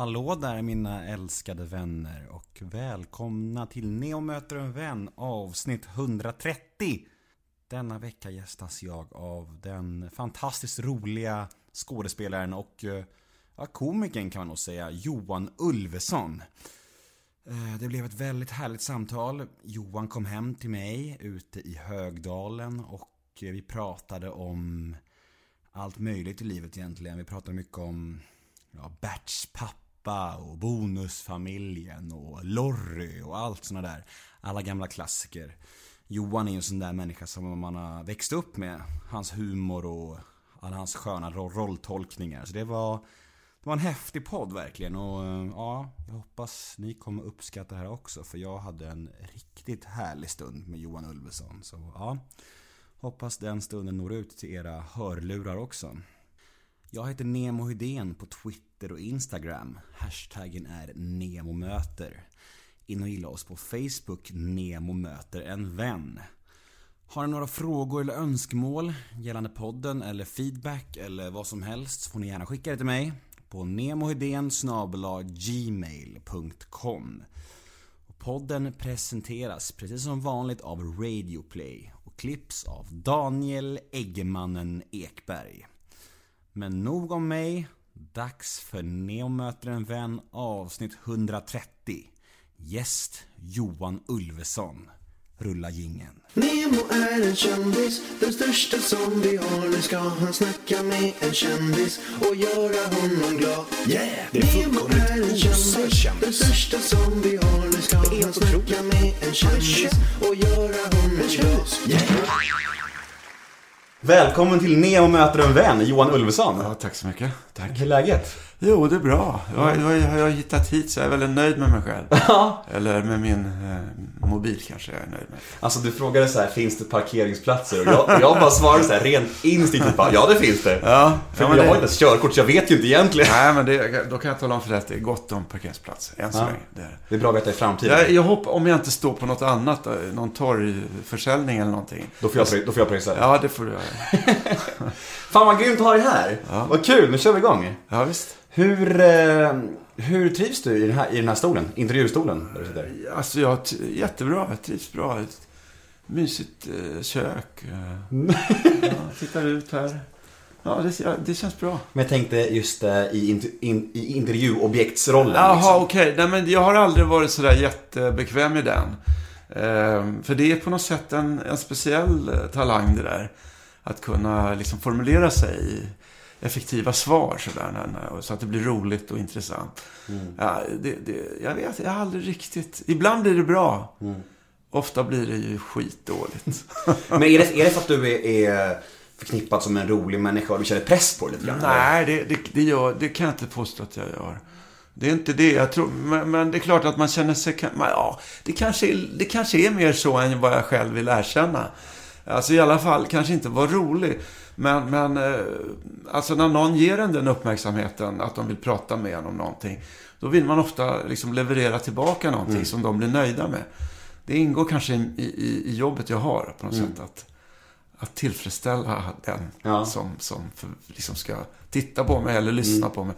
Hallå där mina älskade vänner och välkomna till Neo möter en vän avsnitt 130. Denna vecka gästas jag av den fantastiskt roliga skådespelaren och eh, ja, komikern kan man nog säga, Johan Ulveson. Eh, det blev ett väldigt härligt samtal. Johan kom hem till mig ute i Högdalen och vi pratade om allt möjligt i livet egentligen. Vi pratade mycket om ja, Berts pappa och Bonusfamiljen och Lorry och allt såna där. Alla gamla klassiker. Johan är ju en sån där människa som man har växt upp med. Hans humor och alla hans sköna rolltolkningar. Så det var, det var en häftig podd verkligen och eh, ja, jag hoppas ni kommer uppskatta det här också för jag hade en riktigt härlig stund med Johan Ulveson. Så ja, hoppas den stunden når ut till era hörlurar också. Jag heter Nemo Hedén på Twitter och Instagram. Hashtaggen är NEMOMÖTER. In och gilla oss på Facebook, Nemo möter en vän. Har ni några frågor eller önskemål gällande podden eller feedback eller vad som helst så får ni gärna skicka det till mig på nemohedén gmail.com Podden presenteras precis som vanligt av Radioplay och klipps av Daniel Eggemannen Ekberg. Men nog om mig. Dags för Neo möter en vän avsnitt 130. Gäst Johan Ulveson. Rulla jingeln. Nemo är en kändis, den största som vi har. Nu ska han snacka med en kändis och göra honom glad. Yeah! Det är Nemo är en kändis, kändis. den största som vi har. Nu ska han snacka med en kändis och göra honom glad. Yeah! Välkommen till Neo möter en vän, Johan Ulveson. Ja, tack så mycket. Tack. Hur är läget? Jo, det är bra. Jag, jag har hittat hit så jag är väldigt nöjd med mig själv. Ja. Eller med min eh, mobil kanske jag är nöjd med. Alltså du frågade så här, finns det parkeringsplatser? Och jag, jag bara svarade så här rent instinktivt bara, ja det finns det. Ja, För ja, jag har det, inte ens körkort så jag vet ju inte egentligen. Nej, men det, då kan jag tala om för dig att det är gott om parkeringsplatser. Än så Ja. länge. Det är. det. Är bra att veta i framtiden. Jag, jag hoppas, om jag inte står på något annat, eh, någon torgförsäljning eller någonting. Då får jag, då får jag pröjsa. Ja, det får du göra. Fan vad grymt att ha dig här. Ja. Vad kul, nu kör vi igång. Ja, visst. Hur, eh, hur trivs du i den, här, i den här stolen? Intervjustolen där du sitter? Alltså, jag, jättebra. Jag trivs bra. Ett mysigt eh, kök. Eh, ja, tittar ut här. Ja, det, det känns bra. Men jag tänkte just eh, i, inter, in, i intervjuobjektsrollen. Jaha, liksom. okej. Nej, men jag har aldrig varit sådär jättebekväm i den. Ehm, för det är på något sätt en, en speciell talang det där. Att kunna liksom formulera sig effektiva svar sådär. Så att det blir roligt och intressant. Mm. Ja, det, det, jag vet, jag har aldrig riktigt... Ibland blir det bra. Mm. Ofta blir det ju skitdåligt. Men är det, är det för att du är, är förknippad som en rolig människa och du känner press på det lite grann? Nej, det, det, det, gör, det kan jag inte påstå att jag gör. Det är inte det. Jag tror, men, men det är klart att man känner sig... man- Ja, det, kanske är, det kanske är mer så än vad jag själv vill erkänna. Alltså i alla fall, kanske inte vara rolig. Men, men eh, alltså när någon ger en den uppmärksamheten, att de vill prata med en om någonting. Då vill man ofta liksom leverera tillbaka någonting som de blir nöjda med. Det ingår kanske i, i, i jobbet jag har på något sätt. Att, att tillfredsställa den Ja. som, som för, liksom ska titta på mig eller lyssna på mig.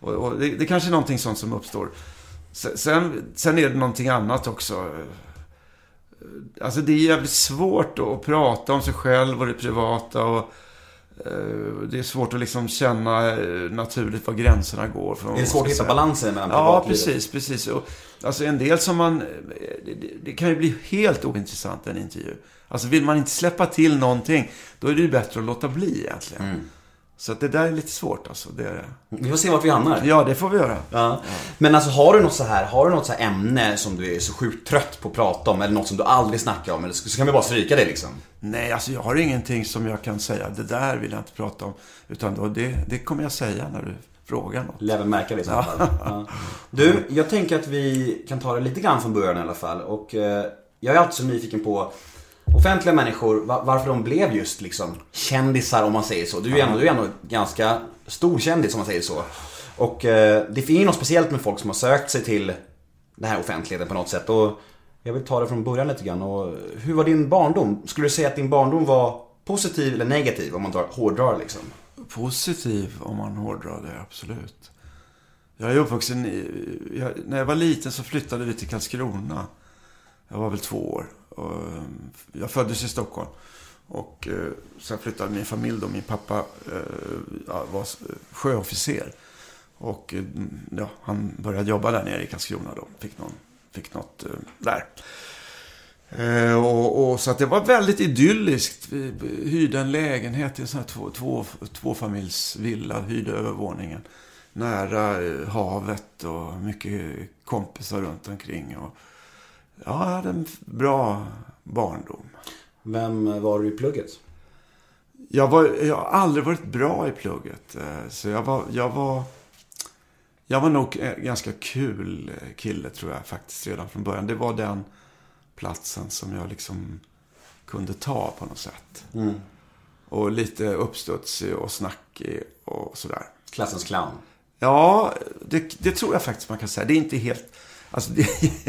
Och, och det, det kanske är någonting sånt som uppstår. Se- Sen, sen är det någonting annat också. Alltså det är jävligt svårt att prata om sig själv och det privata. Och, det är svårt att liksom känna eh, naturligt var gränserna går. Är det man svårt att hitta balansen mellan Ja, precis, precis. Och, alltså en del som man... Det, det, det kan ju bli helt ointressant en intervju. Alltså vill man inte släppa till någonting, då är det ju bättre att låta bli egentligen. Mm. Så att det där är lite svårt alltså. Det är det. Vi får se vart vi hamnar. Ja, det får vi göra. Ja. Men alltså har du något så här, har du något så här ämne som du är så sjukt trött på att prata om eller något som du aldrig snackar om eller så kan vi bara stryka det liksom. Nej, alltså jag har ingenting som jag kan säga, det där vill jag inte prata om. Utan då, det, det kommer jag säga när du frågar något. Lär väl märka det i så fall. Ja. Du, jag tänker att vi kan ta det lite grann från början i alla fall och eh, jag är alltid så nyfiken på offentliga människor, va- varför de blev just liksom kändisar om man säger så. Du är ju ändå, du är ändå ganska stor kändis om man säger så. Och eh, det finns ju något speciellt med folk som har sökt sig till den här offentligheten på något sätt. Och jag vill ta det från början lite grann. Och hur var din barndom? Skulle du säga att din barndom var positiv eller negativ om man drar, hårdrar liksom? Positiv om man hårdrar det, absolut. Jag är uppvuxen i, jag, När jag var liten så flyttade vi till Karlskrona. Jag var väl två år. Och, eh, jag föddes i Stockholm. Och eh, sen flyttade min familj då. Min pappa eh, var eh, sjöofficer. Och eh, ja, han började jobba där nere i Karlskrona då. Fick, någon, fick något där. Och, och, så att det var väldigt idylliskt. Vi hyrde en lägenhet i en sån här två, två, tvåfamiljsvilla. Hyrde övervåningen. Nära havet och mycket kompisar runt omkring. Och, ja, jag hade en bra barndom. Vem var du i plugget? Jag, var, jag har aldrig varit bra i plugget. eh, Så jag var, jag var, jag var nog en ganska kul kille tror jag faktiskt redan från början. Det var den platsen som jag liksom kunde ta på något sätt. Mm. Och lite uppstudsig och snackig och sådär. Klassens clown. Ja, det, det tror jag faktiskt man kan säga. Det är inte helt... Alltså det,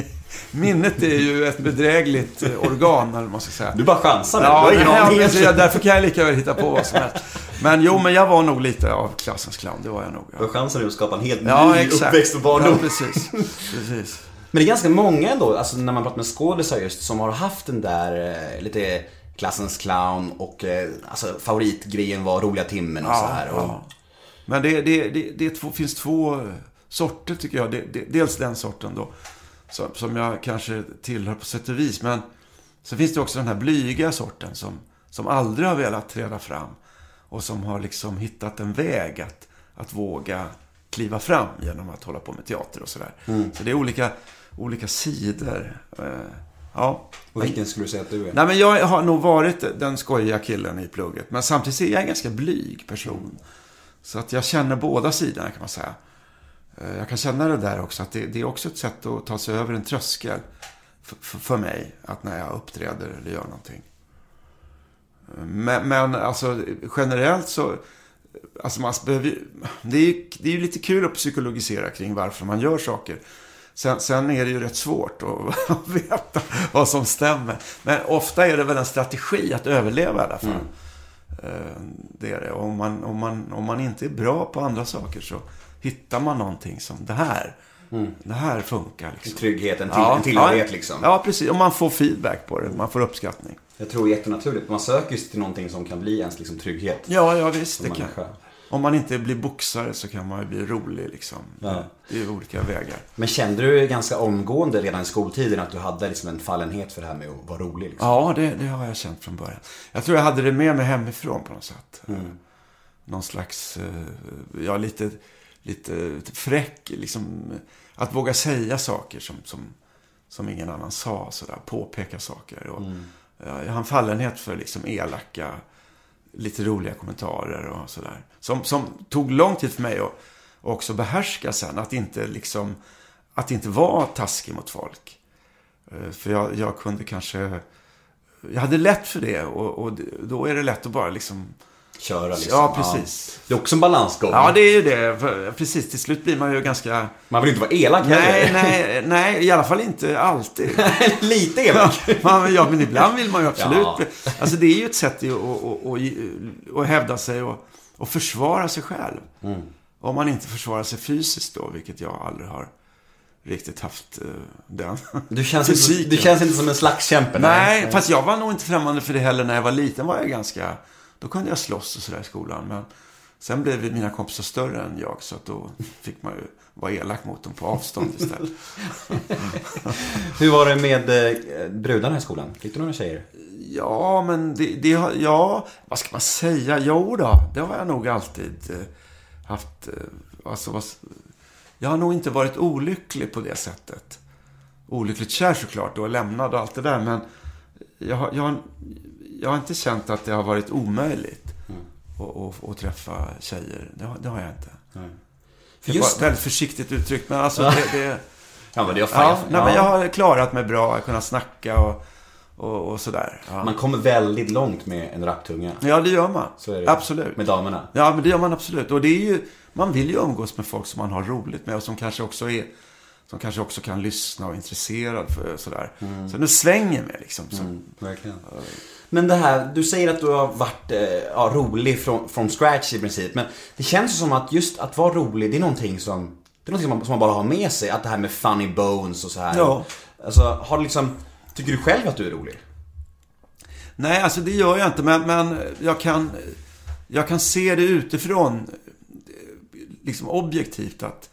minnet är ju ett bedrägligt eh, organ, eller man ska säga. Du bara chansar. Ja, du har ingen ja, aning. jag, därför kan jag lika väl hitta på vad som helst. Men jo, men jag var nog lite av klassens clown. Det var jag nog. Du Ja, chansen nu att skapa en helt ja ny exakt. uppväxt och barndom. Ja, precis. precis. Men det är ganska många ändå, alltså när man pratar med skådisar just, som har haft den där eh, lite klassens clown och eh, alltså favoritgrejen var roliga timmen och så här. Och, ja. Men det, det, det, det två, finns två sorter tycker jag. Dels den sorten då. Som, jag kanske tillhör på sätt och vis. Men så finns det också den här blyga sorten som, som aldrig har velat träda fram. Och som har liksom hittat en väg att, att våga kliva fram genom att hålla på med teater och sådär. Så det är olika, olika sidor. Eh, Ja. Och vilken skulle du säga att du är? Nej, men jag har nog varit den skojiga killen i plugget. Men samtidigt är jag en ganska blyg person. Så att jag känner båda sidorna kan man säga. Eh, Jag kan känna det där också, att det, det är också ett sätt att ta sig över en tröskel för, för, mig. Att när jag uppträder eller gör någonting. Men, men alltså generellt så, alltså man behöver det är ju det är ju lite kul att psykologisera kring varför man gör saker. Sen, sen är det ju rätt svårt att veta vad som stämmer. Men ofta är det väl en strategi att överleva i alla fall. Eh, Det är det. Och Om man, om, man, om man inte är bra på andra saker så hittar man någonting som det här. Det här funkar. Liksom. Trygghet, en, till, en tillhörighet liksom. Ja, precis. Och man får feedback på det. Man får uppskattning. Jag tror jättenaturligt. Man söker sig till någonting som kan bli ens liksom, trygghet. Ja, ja visst. Det kan. Om man inte blir boxare så kan man ju bli rolig liksom. Ja. Det är olika vägar. Men kände du ganska omgående redan i skoltiden att du hade liksom en fallenhet för det här med att vara rolig? Liksom? Ja, det, det har jag känt från början. Jag tror jag hade det med mig hemifrån på något sätt. Mm. Någon slags, eh, ja lite, lite, fräck, liksom. Att våga säga saker som, som, som ingen annan sa, sådär. Påpeka saker. Och, Mm. ja, jag har en fallenhet för liksom elaka, lite roliga kommentarer och sådär. Som, som tog lång tid för mig att också behärska sen. Att inte liksom, att inte vara taskig mot folk. Eh, För jag, jag kunde kanske... Jag hade lätt för det och, och då är det lätt att bara liksom... Köra liksom. Ja, precis. Det är också en balansgång. Ja, det är ju det. Precis, till slut blir man ju ganska... Man vill inte vara elak Nej, heller. nej, nej, i alla fall inte alltid. Lite elak. Man, ja, men ibland vill man ju absolut. Ja. Alltså det är ju ett sätt att, att, att, att hävda sig och, och försvara sig själv. Mm. Om man inte försvarar sig fysiskt då, vilket jag aldrig har riktigt haft eh, den Du känns, inte, du känns inte som en slagskämpe. Nej, fast jag var nog inte främmande för det heller när jag var liten. var jag ganska... Då kunde jag slåss och sådär i skolan. Men sen blev mina kompisar större än jag. Så att då fick man ju vara elak mot dem på avstånd istället. Hur var det med eh, brudarna i skolan? Fick du några tjejer? Ja, men det, det har... Ja, vad ska man säga? Jo då, det har jag nog alltid eh, haft. Eh, alltså, jag har nog inte varit olycklig på det sättet. Olyckligt kär såklart och lämnad och allt det där. Men jag, jag, jag har inte känt att det har varit omöjligt att, att, träffa tjejer. Det har, det har jag inte. Det Just var väldigt försiktigt uttryckt, men alltså det... det Ja, men det är fan. ja, nej, men jag har klarat mig bra, kunnat snacka och, och, och sådär. Ja. Man kommer väldigt långt med en rapptunga. ja, det gör man. Det. Absolut. Med damerna. Ja, men det gör man absolut. Och det är ju, man vill ju umgås med folk som man har roligt med och som kanske också är som kanske också kan lyssna och är intresserad för sådär. Så det svänger med liksom. Så. Mm, verkligen. Men det här, du säger att du har varit eh, ja, rolig från, från scratch i princip. Men det känns som att just att vara rolig, det är någonting som Det är något som man, som man bara har med sig, att det här med funny bones och så här. Ja. Alltså, har du liksom, tycker du själv att du är rolig? Nej, alltså det gör jag inte, men, men jag, kan, jag kan se det utifrån, liksom objektivt, att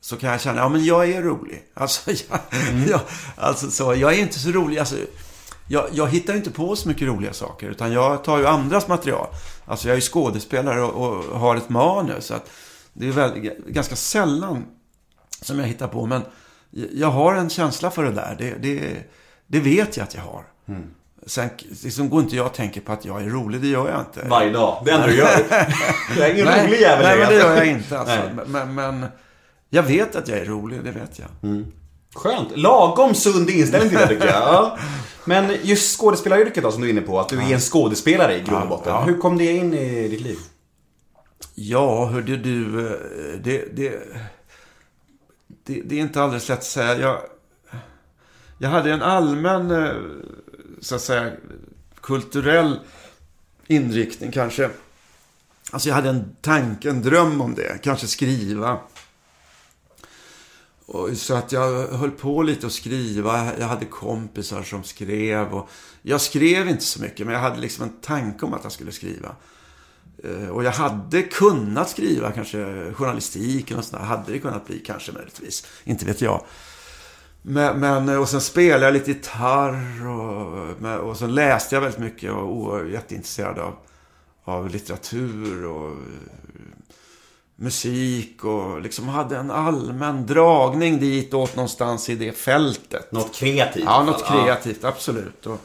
så kan jag känna, ja men jag är rolig. Alltså, jag, jag, alltså så, jag är inte så rolig. Alltså, jag, jag hittar inte på så mycket roliga saker, utan jag tar ju andras material. Alltså jag är ju skådespelare och, och har ett manus. Så att det är väl, ganska sällan som jag hittar på, men jag har en känsla för det där. Det, det, det vet jag att jag har. Sen liksom går inte jag och tänker på att jag är rolig, det gör jag inte. Varje dag. Det enda du gör. Jag är ingen rolig jävel. Nej, men det gör jag inte alltså. Men, men jag vet att jag är rolig, det vet jag. Skönt. Lagom sund inställning till det tycker jag. Ja. Men just skådespelaryrket då som du är inne på, att du är en skådespelare i grund och botten. Ja. Hur kom det in i ditt liv? Ja, hörde du, eh, det, det, det, det är inte alldeles lätt att säga. Jag, jag hade en allmän, eh, så att säga, kulturell inriktning kanske. Alltså jag hade en tanke, en dröm om det. Kanske skriva. Och så att jag höll på lite att skriva. Jag hade kompisar som skrev. Och jag skrev inte så mycket, men jag hade liksom en tanke om att jag skulle skriva. Eh, och jag hade kunnat skriva kanske journalistik eller något sånt där. Hade det kunnat bli kanske möjligtvis. Inte vet jag. Men, men, och sen spelade jag lite gitarr och, och sen läste jag väldigt mycket och var jätteintresserad av, av litteratur och musik och liksom hade en allmän dragning dit åt någonstans i det fältet. Något kreativt? Ja, något kreativt, absolut. Och,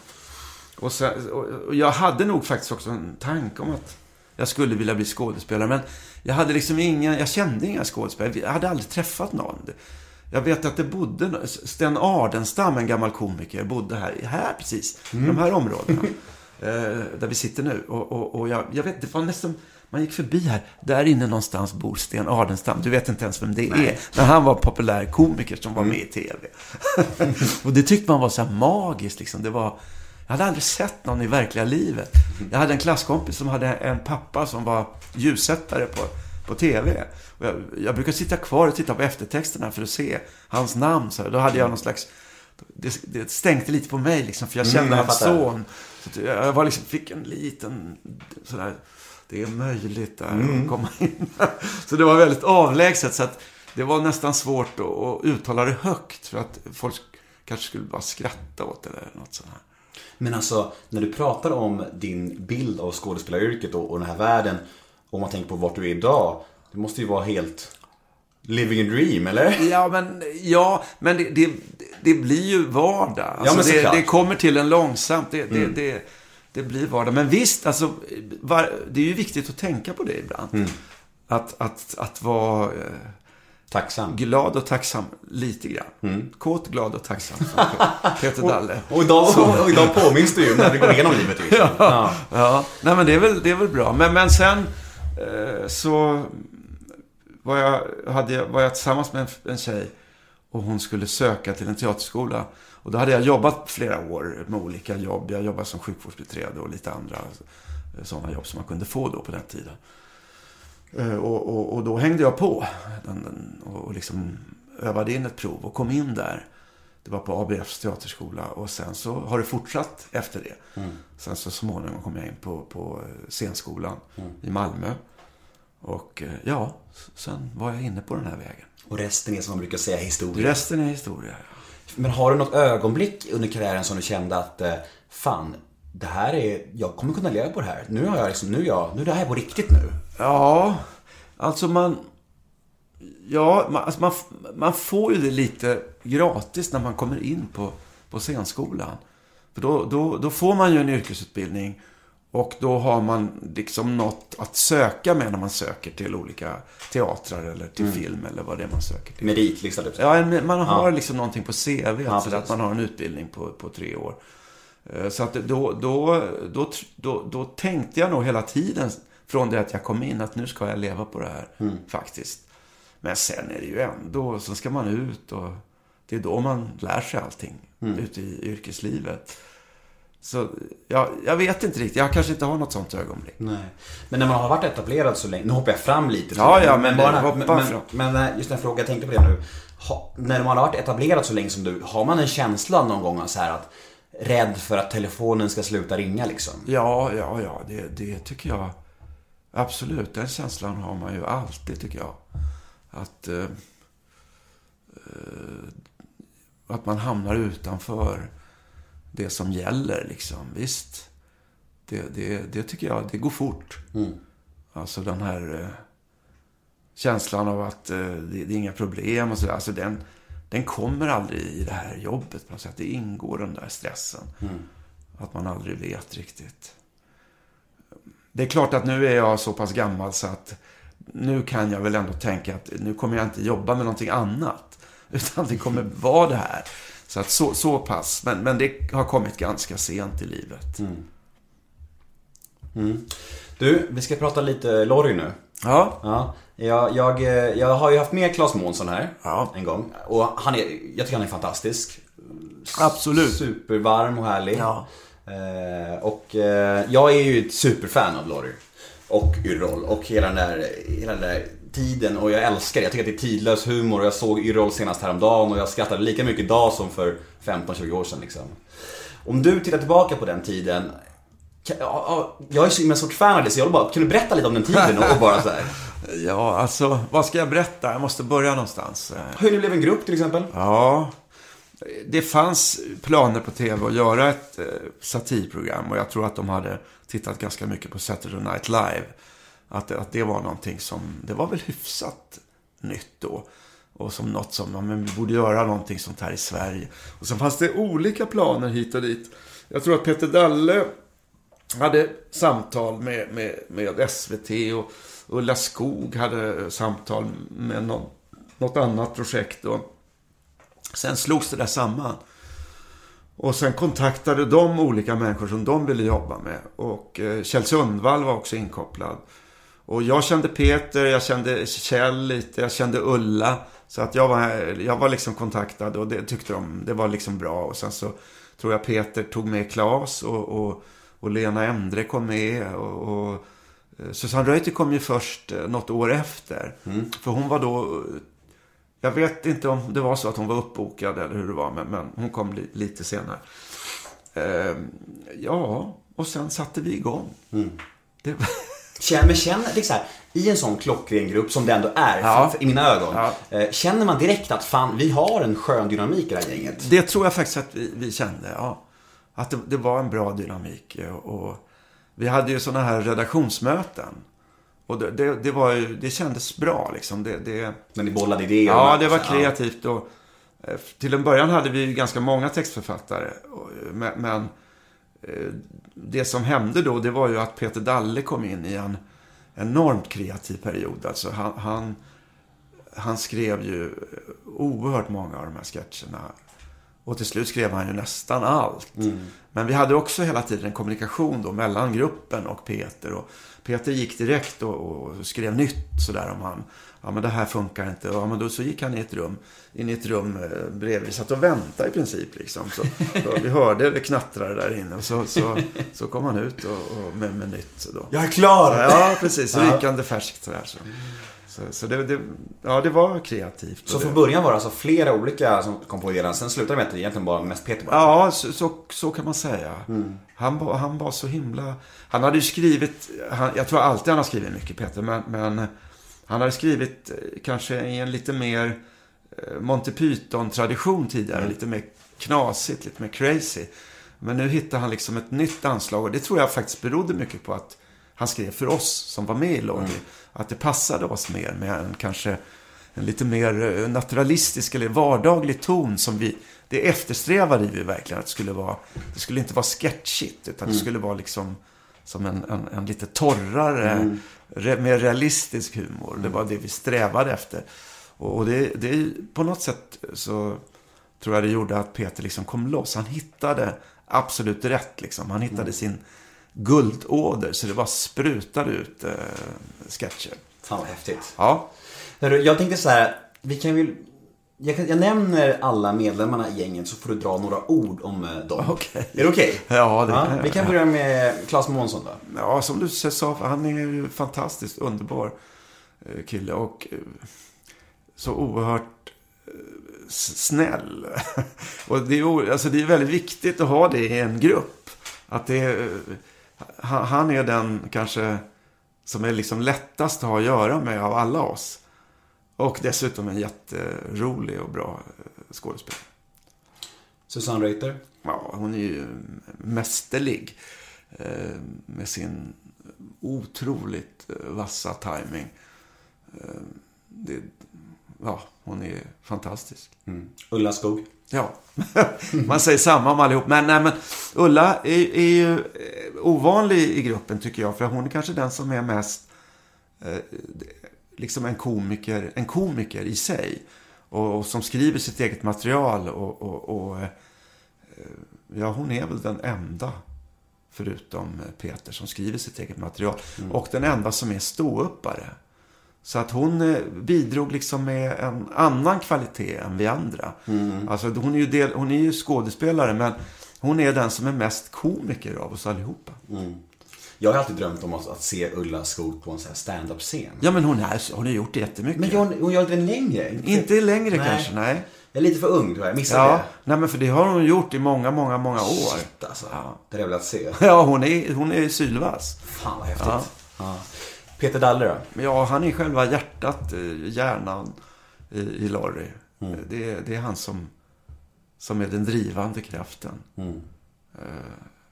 och, sen, och, jag hade nog faktiskt också en tanke om att jag skulle vilja bli skådespelare. Men jag hade liksom ingen, jag kände inga skådespelare. Jag hade aldrig träffat någon. Jag vet att det bodde, Sten Ardenstam, en gammal komiker, bodde här, här precis, i de här områdena. eh, där vi sitter nu. Och, och, och jag, jag vet, det var nästan, man gick förbi här, där inne någonstans bor Sten Ardenstam. Du vet inte ens vem det är. Men han var populär komiker som var med i tv. och det tyckte man var så här magiskt liksom. Det var, jag hade aldrig sett någon i verkliga livet. Jag hade en klasskompis som hade en pappa som var ljussättare på, på tv. Och jag, jag brukar sitta kvar och titta på eftertexterna för att se hans namn. Så. Då hade jag någon slags... Det, det stänkte lite på mig liksom, för jag Mm, kände jag hans son. Så jag var liksom, fick en liten sådär... Det är möjligt där Mm. att komma in. Så det var väldigt avlägset. Så att det var nästan svårt att, uttala det högt. För att folk kanske skulle bara skratta åt det eller något sånt här. Men alltså, när du pratar om din bild av skådespelaryrket och, och den här världen. Om man tänker på vart du är idag. Det måste ju vara helt living a dream, eller? Ja, men, ja, men det, det, det blir ju vardag. Alltså, men det, det kommer till en långsamt. Det, det, Mm. det, det blir vardag. Men visst, alltså, var, det är ju viktigt att tänka på det ibland. Mm. Att, att, att vara eh, Tacksam. glad och tacksam lite grann. Mm. Kåt, glad och tacksam. som Peter Dalle. Och idag, och idag påminns du ju när du går igenom livet. Liksom. Ja. Ja, nej men det är väl, det är väl bra. Men, men sen eh, så var jag, hade var jag tillsammans med en, en tjej och hon skulle söka till en teaterskola. Och då hade jag jobbat flera år med olika jobb. Jag jobbade som sjukvårdsbiträde och lite andra sådana jobb som man kunde få då på den tiden. Eh, Och, och, och då hängde jag på och liksom övade in ett prov och kom in där. Det var på ABFs teaterskola och sen så har det fortsatt efter det. Sen så småningom kom jag in på, på eh, scenskolan i Malmö. Och eh, ja, sen var jag inne på den här vägen. Och resten är som man brukar säga historia. Resten är historia. Men har du något ögonblick under karriären som du kände att eh, fan, det här är, jag kommer kunna leva på det här. Nu har jag liksom, nu är jag, nu är det här på riktigt nu. Ja, alltså man... Ja, man, alltså man, man får ju det lite gratis när man kommer in på, på scenskolan. För då, då, då får man ju en yrkesutbildning och då har man liksom något att söka med när man söker till olika teatrar eller till film eller vad det är man söker till. Meritlista typ. Ja, en, man har liksom någonting på CV, alltså precis. att man har en utbildning på, på tre år. Eh, Så att då, då, då, då, då tänkte jag nog hela tiden från det att jag kom in att nu ska jag leva på det här, Mm. faktiskt. Men sen är det ju ändå, så ska man ut och det är då man lär sig allting Mm. ute i yrkeslivet. Så ja, jag vet inte riktigt. Jag kanske inte har något sånt ögonblick. Nej. Men när man har varit etablerad så länge, nu hoppar jag fram lite. Ja, länge, ja, men bara, hoppa men, men, fram. men eh, just den fråga jag tänkte på det nu. Ha, när man har varit etablerad så länge som du, har man en känsla någon gång av så här att rädd för att telefonen ska sluta ringa liksom? Ja, ja, ja. Det, det tycker jag. Absolut. Den känslan har man ju alltid, tycker jag. Att, eh, eh, att man hamnar utanför det som gäller, liksom. Visst. Det, det, det tycker jag, det går fort. Alltså den här eh, känslan av att eh, det, det är inga problem och sådär. Alltså den, den kommer aldrig i det här jobbet på något sätt. Det ingår den där stressen. Att man aldrig vet riktigt. Det är klart att nu är jag så pass gammal så att nu kan jag väl ändå tänka att nu kommer jag inte jobba med någonting annat. Utan det kommer vara det här. Så att så, så pass. Men, men det har kommit ganska sent i livet. Du, vi ska prata lite Lorry nu. Ja, Ja, jag, jag, jag har ju haft med Claes Månsson här Ja. en gång. Och han är, jag tycker han är fantastisk. Absolut. Supervarm och härlig. Ja. Eh, och eh, jag är ju ett superfan av Lorry. Och Yrrol och hela den, där, hela den där tiden. Och jag älskar det. Jag tycker att det är tidlös humor. Och jag såg Yrrol senast häromdagen och jag skrattade lika mycket idag som för 15-20 år sedan liksom. Om du tittar tillbaka på den tiden. kan- Jag är så himla stort fan av det så jag vill bara, kan du berätta lite om den tiden och, bara så här. ja, alltså vad ska jag berätta? Jag måste börja någonstans. Hur ni blev en grupp till exempel. Ja, det fanns planer på tv att göra ett eh, satirprogram och jag tror att de hade tittat ganska mycket på Saturday Night Live. Att, att det var någonting som, det var väl hyfsat nytt då. Och som något som, ja, men vi borde göra någonting sånt här i Sverige. Och sen fanns det olika planer hit och dit. Jag tror att Peter Dalle hade samtal med, med, med SVT och Ulla Skog hade samtal med någon, något annat projekt. Och sen slogs det där samman. Och sen kontaktade de olika människor som de ville jobba med. Och eh, Kjell Sundvall var också inkopplad. Och jag kände Peter, jag kände Kjell lite, jag kände Ulla. Så att jag var, jag var liksom kontaktad och det tyckte de, det var liksom bra. Och sen så tror jag Peter tog med Claes och, och, och Lena Endre kom med. Och, och eh, Susanne Reuter kom ju först eh, något år efter. För hon var då jag vet inte om det var så att hon var uppbokad eller hur det var, men, men hon kom li, lite senare. Ehm, ja, och sen satte vi igång. Det, Känner, men känner, så här, i en sån klockren grupp som det ändå är Ja. för, i mina ögon. Ja. eh, Känner man direkt att fan, vi har en skön dynamik i det här gänget? det tror jag faktiskt att vi, vi kände, ja. Att det, det var en bra dynamik. Och, och vi hade ju sådana här redaktionsmöten. Och det, det, det, var ju, det kändes bra liksom. Det, det, När ni bollade idéer? Ja, det var kreativt. Och, eh, till en början hade vi ganska många textförfattare. Eh, Men, eh, det som hände då, det var ju att Peter Dalle kom in i en enormt kreativ period. Alltså han, han, han skrev ju oerhört många av de här sketcherna. Och till slut skrev han ju nästan allt. Men vi hade också hela tiden en kommunikation då mellan gruppen och Peter. Och Peter gick direkt och, och skrev nytt sådär om han. Ja men det här funkar inte. Ja men då så gick han i ett rum. In i ett rum eh, bredvid. Vi satt och väntade i princip liksom. Så, vi hörde det knattrade där inne. Och så, så, så kom han ut och, och med, med nytt. Då. Jag är klar! Ja, precis. Så Ja. rykande färskt sådär. Så, så, så det, det, ja, det var kreativt. Så från början var det alltså flera olika som kom på idén. Sen slutade det med att det egentligen bara mest Peter bara. Ja, så, så, så kan man säga. Han, var, han var så himla... Han hade ju skrivit... Han, jag tror alltid han har skrivit mycket, Peter. Men, men han hade skrivit eh, kanske i en lite mer eh, Monty Python-tradition tidigare. Lite mer knasigt, lite mer crazy. Men nu hittade han liksom ett nytt anslag. Och det tror jag faktiskt berodde mycket på att han skrev för oss som var med i Loggy. Att det passade oss mer med en kanske en lite mer eh, naturalistisk eller vardaglig ton som vi, det eftersträvade vi verkligen att det skulle vara, det skulle inte vara sketchigt utan det skulle vara liksom som en, en, en lite torrare, re, mer realistisk humor. Det var det vi strävade efter. Och, och det, det, på något sätt så tror jag det gjorde att Peter liksom kom loss. Han hittade absolut rätt liksom. Han hittade sin guldåder så det bara sprutade ut eh, sketcher. Fan vad häftigt. Ja, jag tänkte så här, vi kan väl... Jag, kan, jag nämner alla medlemmarna i gänget så får du dra några ord om eh, dem. Okej. Är det okej? Ja, det jag Vi kan börja med Claes Månsson då. Ja, som du sa, han är ju fantastiskt underbar eh, kille och eh, så oerhört snäll. Och det är, alltså det är väldigt viktigt att ha det i en grupp. Att det är, han han är den kanske som är liksom lättast att ha att göra med av alla oss. Och dessutom en jätterolig och bra eh, skådespelare. Susanne Reuter. Ja, hon är ju mästerlig. Eh, med sin otroligt eh, vassa timing. Det, ja, hon är fantastisk. Mm. Ulla Skog. Ja, man säger samma om allihop. Men, nej, men Ulla är, är ju ovanlig i gruppen tycker jag. För hon är kanske den som är mest liksom en komiker, en komiker i sig. Och, och som skriver sitt eget material. Och, och, och eh, ja, hon är väl den enda, förutom Peter, som skriver sitt eget material. Och den enda som är ståuppare. Så att hon eh, bidrog liksom med en annan kvalitet än vi andra. Alltså hon är, ju del, hon är ju skådespelare men hon är den som är mest komiker av oss allihopa. Jag har alltid drömt om att, att se Ulla Skog på en sån här stand-up-scen. Ja men hon, är, hon har gjort det jättemycket. Men hon, hon gör den längre? Inte längre Nej. kanske, nej. Jag är lite för ung tror jag. Missade Ja, det. nej men för det har hon gjort i många, många, många år. Shit alltså. Det hade jag velat se. Ja, hon är, hon är sylvass. Fan vad häftigt. Ja. Peter Dalle då? Ja, han är själva hjärtat, eh, hjärnan i, i Lorry. Det, är- det är han som, som är den drivande kraften. Eh,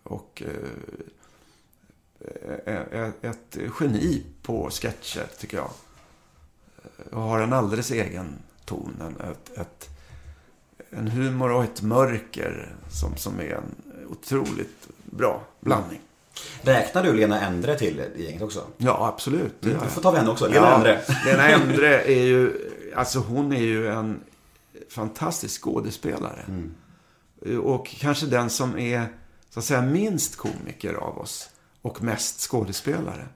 och eh, eh, ett geni på sketcher, tycker jag. Eh, Och har en alldeles egen ton. En, ett, ett, en humor och ett mörker som, som är en otroligt bra blandning. Räknar du Lena Endre till i gänget också? Ja, absolut. det jag. får ta vi henne också. Lena Endre. Lena Endre är ju, alltså hon är ju en fantastisk skådespelare. Och kanske den som är, så att säga, minst komiker av oss. Och mest skådespelare.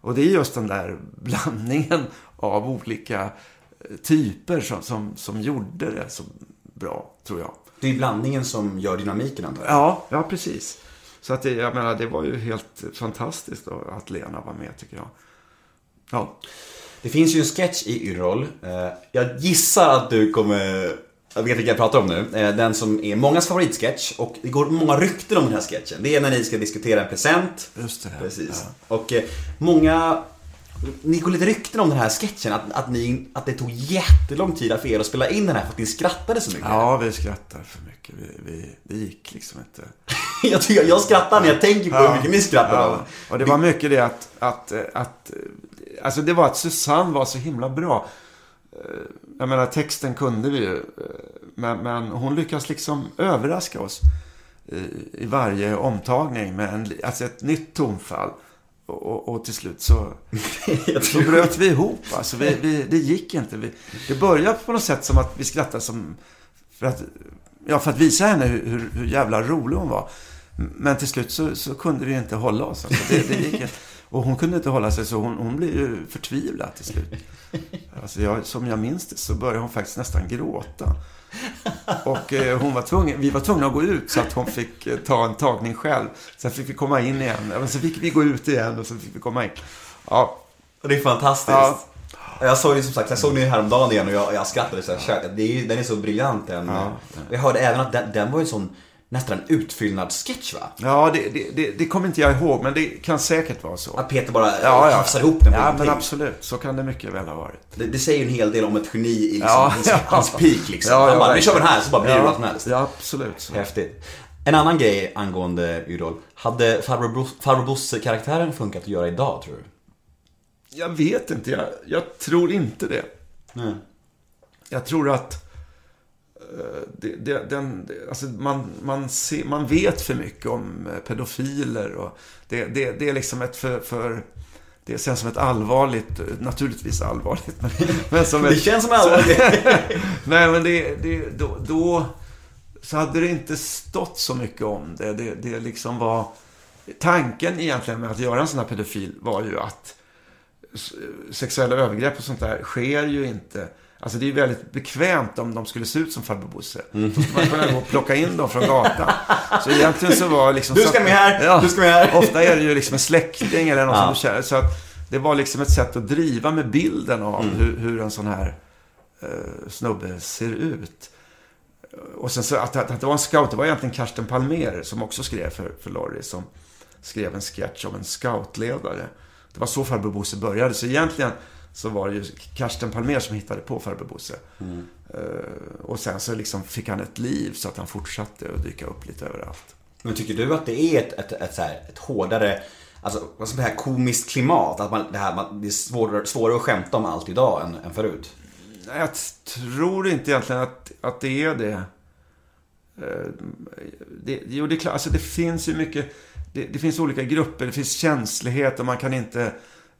Och det är just den där blandningen av olika eh, typer som, som, som gjorde det så bra, tror jag. Det är blandningen som gör dynamiken antar jag. Ja, ja precis. Så att det, jag menar, det var ju helt fantastiskt då, att Lena var med, tycker jag. Ja. Det finns ju en sketch i Yrrol. Eh, Jag gissar att du kommer... Jag vet vilken jag pratar om nu. Eh, Den som är mångas favoritsketch och det går många rykten om den här sketchen. Det är när ni ska diskutera en present. Just det. Precis. Och eh, många... Ni går lite rykten om den här sketchen. Att, att, ni, att det tog jättelång tid för er att spela in den här för att ni skrattade så mycket. Ja, vi skrattar för mycket. Vi, vi, det gick liksom inte. jag, tycker, jag skrattar när jag tänker på hur mycket ni skrattar ja. Och det var mycket det att, att, att, alltså det var att Susanne var så himla bra. Jag menar, texten kunde vi ju. eh, Men, men hon lyckas liksom överraska oss i, i varje omtagning med en, alltså ett nytt tonfall. Och, och, och till slut så, så bröt vi ihop. Alltså vi, vi, det gick inte. Vi, det började på något sätt som att vi skrattade som... För att, ja, för att visa henne hur, hur, hur jävla rolig hon var. Men till slut så, så kunde vi inte hålla oss. Alltså det, det gick, inte. Och hon kunde inte hålla sig så hon, hon blev ju förtvivlad till slut. Alltså jag, som jag minns det så började hon faktiskt nästan gråta. Och eh, hon var tvungen, vi var tvungna att gå ut så att hon fick eh, ta en tagning själv. Sen fick vi komma in igen. Men så fick vi gå ut igen och så fick vi komma in. Ja, det är fantastiskt. Ja. Jag såg ju som sagt, jag såg den ju häromdagen igen och jag, jag skrattade så här, det är, Den är så briljant den. Ja. Jag hörde även att den, den var ju sån nästan en utfyllnadssketch va? Ja, det, det, det, det kommer inte jag ihåg, men det kan säkert vara så. Att Peter bara Ja, ja. hafsar ihop den på Ja, men absolut. Så kan det mycket väl ha varit. Det, det säger en hel del om ett geni i liksom, Ja, hans, ja. hans peak liksom. Ja, Han ja, bara, vi kör den verkligen. här så bara blir det ja, vad som helst. Ja, absolut. Så. Häftigt. En annan grej angående Yrrol. Hade farbror Bosse-karaktären funkat att göra idag tror du? Jag vet inte. Jag, jag tror inte det. Nej. Jag tror att eh, det, det, den, alltså man, man, ser, man vet för mycket om eh, pedofiler. Och det, det, det är liksom ett för... för det känns som ett allvarligt, naturligtvis allvarligt, men, men som ett... Det känns som allvarligt. Nej, men det, det, då, då så hade det inte stått så mycket om det. Det, det liksom var... Tanken egentligen med att göra en sån här pedofil var ju att sexuella övergrepp och sånt där sker ju inte Alltså det är väldigt bekvämt om de skulle se ut som farbror Bosse. Då skulle man kunna gå och plocka in dem från gatan. Så egentligen så var liksom... Du ska med här, du ska med här. Ofta är det ju liksom en släkting eller någon Ja. som du känner. Så att det var liksom ett sätt att driva med bilden av Mm. hur, hur en sån här eh, snubbe ser ut. Och sen så att, att, att det var en scout, det var egentligen Karsten Palmer som också skrev för, för Lorry, som skrev en sketch om en scoutledare. Det var så farbror Bosse började. Så egentligen så var det ju Karsten Palmer som hittade på farbror Bosse. Eh, och sen så liksom fick han ett liv så att han fortsatte att dyka upp lite överallt. Men tycker du att det är ett, ett, ett, så här, ett hårdare, alltså vad man säga, komiskt klimat? Att man, det, här, man, det är svårare, svårare att skämta om allt idag än, än förut? Jag tror inte egentligen att, att det är det. Eh, det jo, det är klart. Alltså det finns ju mycket. Det, det finns olika grupper. Det finns känslighet och man kan inte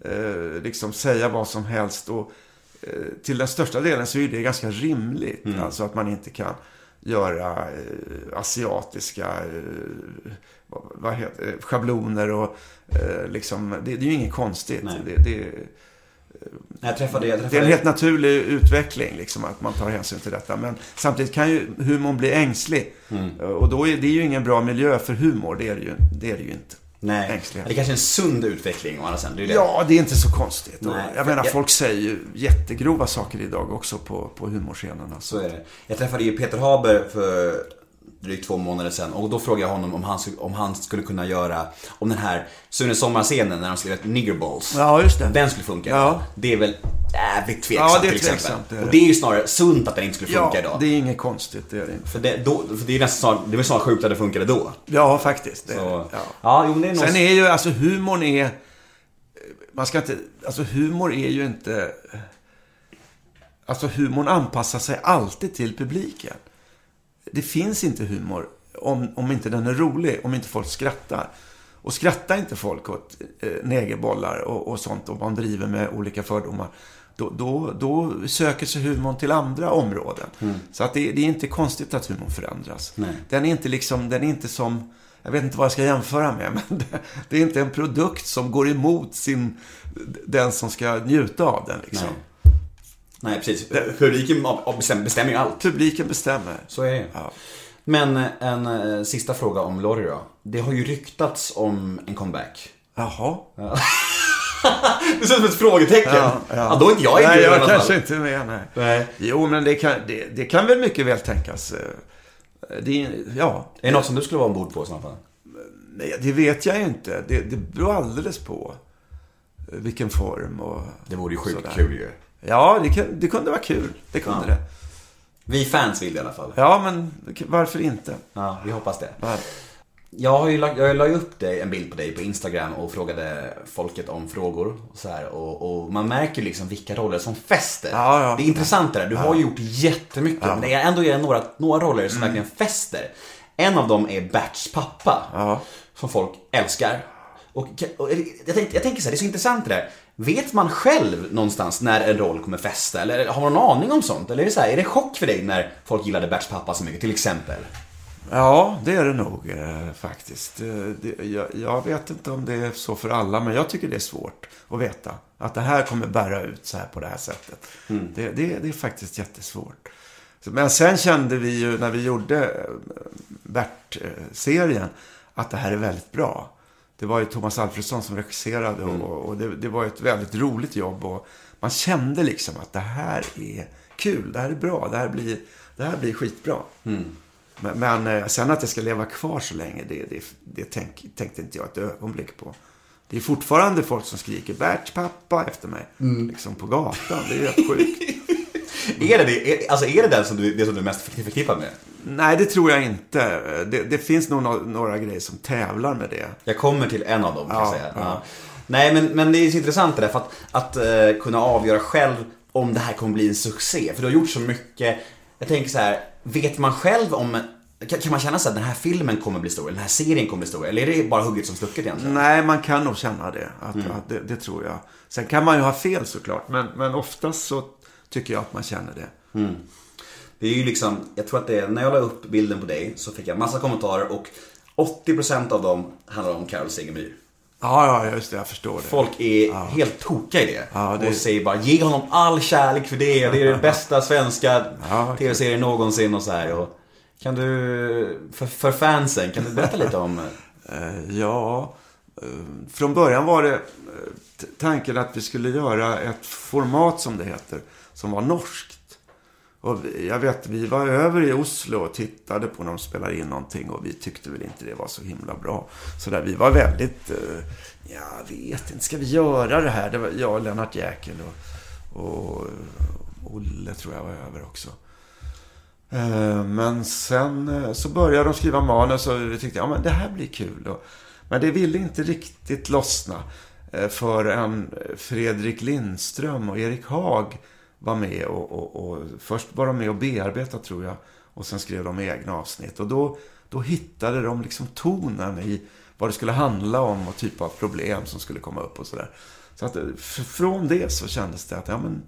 eh, liksom säga vad som helst. Och eh, till den största delen så är det ganska rimligt. Alltså att man inte kan göra eh, asiatiska eh, vad, heter, det, schabloner och eh, liksom. Det, det är ju inget konstigt. Nej. Det, det, Jag träffade, jag det är träffade en helt naturlig utveckling, liksom, att man tar hänsyn till detta. Men samtidigt kan ju humorn bli ängslig. Mm. Och då är det ju ingen bra miljö för humor. Det är det ju, det är det ju inte. Nej, ängslighet. det är kanske är en sund utveckling å andra sidan. Det det. Ja, det är inte så konstigt. Nej, jag menar, jag- folk säger ju jättegrova saker idag också på, på humorscenen. Alltså. Så är det. Jag träffade ju Peter Haber för drygt två månader sedan och då frågade jag honom om han, om han skulle kunna göra, om den här Sune Sommar-scenen när de skrev Niggerballs. Ja, just det. Den skulle funka. Ja. Det är väl jävligt tveksamt Ja, det är till exempel. tveksamt, det är det. Och det är ju snarare sunt att den inte skulle funka Ja, idag. det är inget konstigt. Det är det inte. För, det, då, för det är nästan snarare, det är väl snarare sjukt att det funkade då. Ja, faktiskt. Det Så, ja. Ja. jo, men det är nog... Sen är ju, alltså humorn är... Man ska inte... Alltså humor är ju inte... Alltså humorn anpassar sig alltid till publiken. Det finns inte humor om, om inte den är rolig, om inte folk skrattar. Och skrattar inte folk åt eh, negerbollar och, och sånt och man driver med olika fördomar. Då, då, då söker sig humorn till andra områden. Så att det, det är inte konstigt att humorn förändras. Nej. Den är inte liksom, den är inte som, jag vet inte vad jag ska jämföra med, men det, det är inte en produkt som går emot sin, den som ska njuta av den liksom. Nej. Nej, precis. Publiken bestämmer, ju allt. Publiken bestämmer. Så är det Ja. Men eh, en eh, sista fråga om Lorry då. Det har ju ryktats om en comeback. Jaha. Det ser ut som ett frågetecken. Ja, ja. då är inte jag Nej, inbjuden i jag alla fall. kanske inte är med, nej. Nej. Jo, men det kan, det, det kan väl mycket väl tänkas. eh, Det, är- ja, Är det något som du skulle vara ombord på i sådana fall? nej, det vet jag ju inte. Det, det beror alldeles på vilken form och Det vore ju sjukt sådär. kul ju. Ja, det, kan, det kunde vara kul. Det kunde Ja. det. Vi fans vill det i alla fall. Ja, men varför inte? Ja, vi hoppas det. Ja. Jag har ju lagt, jag la upp dig, en bild på dig på Instagram och frågade folket om frågor. Och, så här, och, och man märker liksom vilka roller som fäster. Ja, ja. det är intressant det där. Du har ju gjort jättemycket. Men det är ändå är några, några roller som verkligen fäster. En av dem är Berts pappa. Ja. Som folk älskar. Och, och jag, tänkte, jag tänker så här, det är så intressant det där. Vet man själv någonstans när en roll kommer fästa? Eller har man någon aning om sånt? Eller är det, så här, är det chock för dig när folk gillade Berts pappa så mycket, till exempel? Ja, det är det nog eh, faktiskt. Eh, det, jag, jag vet inte om det är så för alla, men jag tycker det är svårt att veta. Att det här kommer bära ut så här på det här sättet. Det, det, det är faktiskt jättesvårt. Men sen kände vi ju när vi gjorde eh, Bert-serien att det här är väldigt bra. Det var ju Thomas Alfredsson som regisserade och, och det, det var ett väldigt roligt jobb. Och man kände liksom att det här är kul, det här är bra, det här blir, det här blir skitbra. Men, men eh, sen att det ska leva kvar så länge, det, det, det tänk, tänkte inte jag ett ögonblick på. Det är fortfarande folk som skriker Berts pappa efter mig. Liksom på gatan. Det är helt sjukt. Är det, det, alltså är det den som du, det som du är mest förknippad med? Nej, det tror jag inte. Det, det finns nog no- några grejer som tävlar med det. Jag kommer till en av dem kan Ja, jag säga. ja. Nej men, men det är så intressant det där för att, att eh, kunna avgöra själv om det här kommer bli en succé. För du har gjort så mycket. Jag tänker så här, vet man själv om kan, man känna så att den här filmen kommer bli stor, eller den här serien kommer bli stor? Eller är det bara hugget som stucket egentligen? Nej, man kan nog känna det. Att, att det, det tror jag. Sen kan man ju ha fel såklart. Men, men oftast så tycker jag att man känner det. Det är ju liksom, jag tror att det är, när jag la upp bilden på dig så fick jag massa kommentarer och 80% av dem handlar om Carol Segemyhr. Ja, ja, just det. Jag förstår det. Folk är helt tokiga i det. Ja, det- Och säger bara ge honom all kärlek för det. Det är den bästa svenska Ja, tv-serien någonsin och så här. Och kan du, för, för fansen, kan du berätta lite om... Eh, Ja, eh, från början var det eh, tanken att vi skulle göra ett format som det heter, som var norskt. Och vi- jag vet, vi var över i Oslo och tittade på när de spelade in någonting och vi tyckte väl inte det var så himla bra. Så där, vi var väldigt, eh, jag vet inte, ska vi göra det här? Det var jag och Lennart Jäkel och, och Olle tror jag var över också. Eh, men sen eh, så började de skriva manus och vi tyckte, ja men det här blir kul. Men det ville inte riktigt lossna eh, förrän Fredrik Lindström och Erik Haag var med och, och, och först var de med och bearbetade tror jag. Och sen skrev de egna avsnitt. Och då, då hittade de liksom tonen i vad det skulle handla om och typ av problem som skulle komma upp och sådär. Så att eh, från det så kändes det att, ja men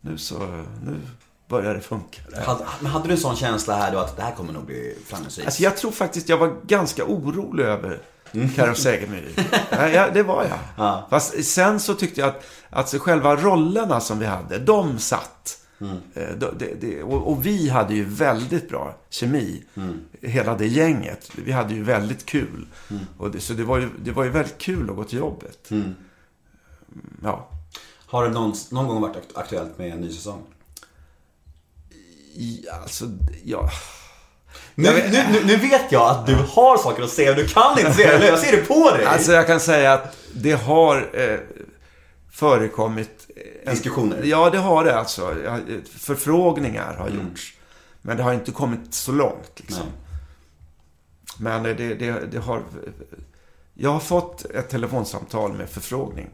nu så, nu börjar det funka. Hade, men hade du en sån känsla här då att det här kommer nog bli framgångsrikt? Alltså jag tror faktiskt jag var ganska orolig över Carro Segemyhr. ja, ja, det var jag. Ja. Fast sen så tyckte jag att alltså själva rollerna som vi hade, de satt. Eh, då- Det, det, och, och vi hade ju väldigt bra kemi. Hela det gänget. Vi hade ju väldigt kul. Och det, så det var, ju, det var ju väldigt kul att gå till jobbet. Mm, Ja. Har det någon, någon gång varit akt- aktuellt med en ny säsong? I, alltså, ja. Nu, nu, nu, nu vet jag att du har saker att säga, men du kan inte säga det. Jag ser det på dig. Alltså jag kan säga att det har eh, förekommit... En, Diskussioner? Ja, det har det alltså. Förfrågningar har gjorts. Men det har inte kommit så långt liksom. Men det, det, det har... Jag har fått ett telefonsamtal med förfrågning.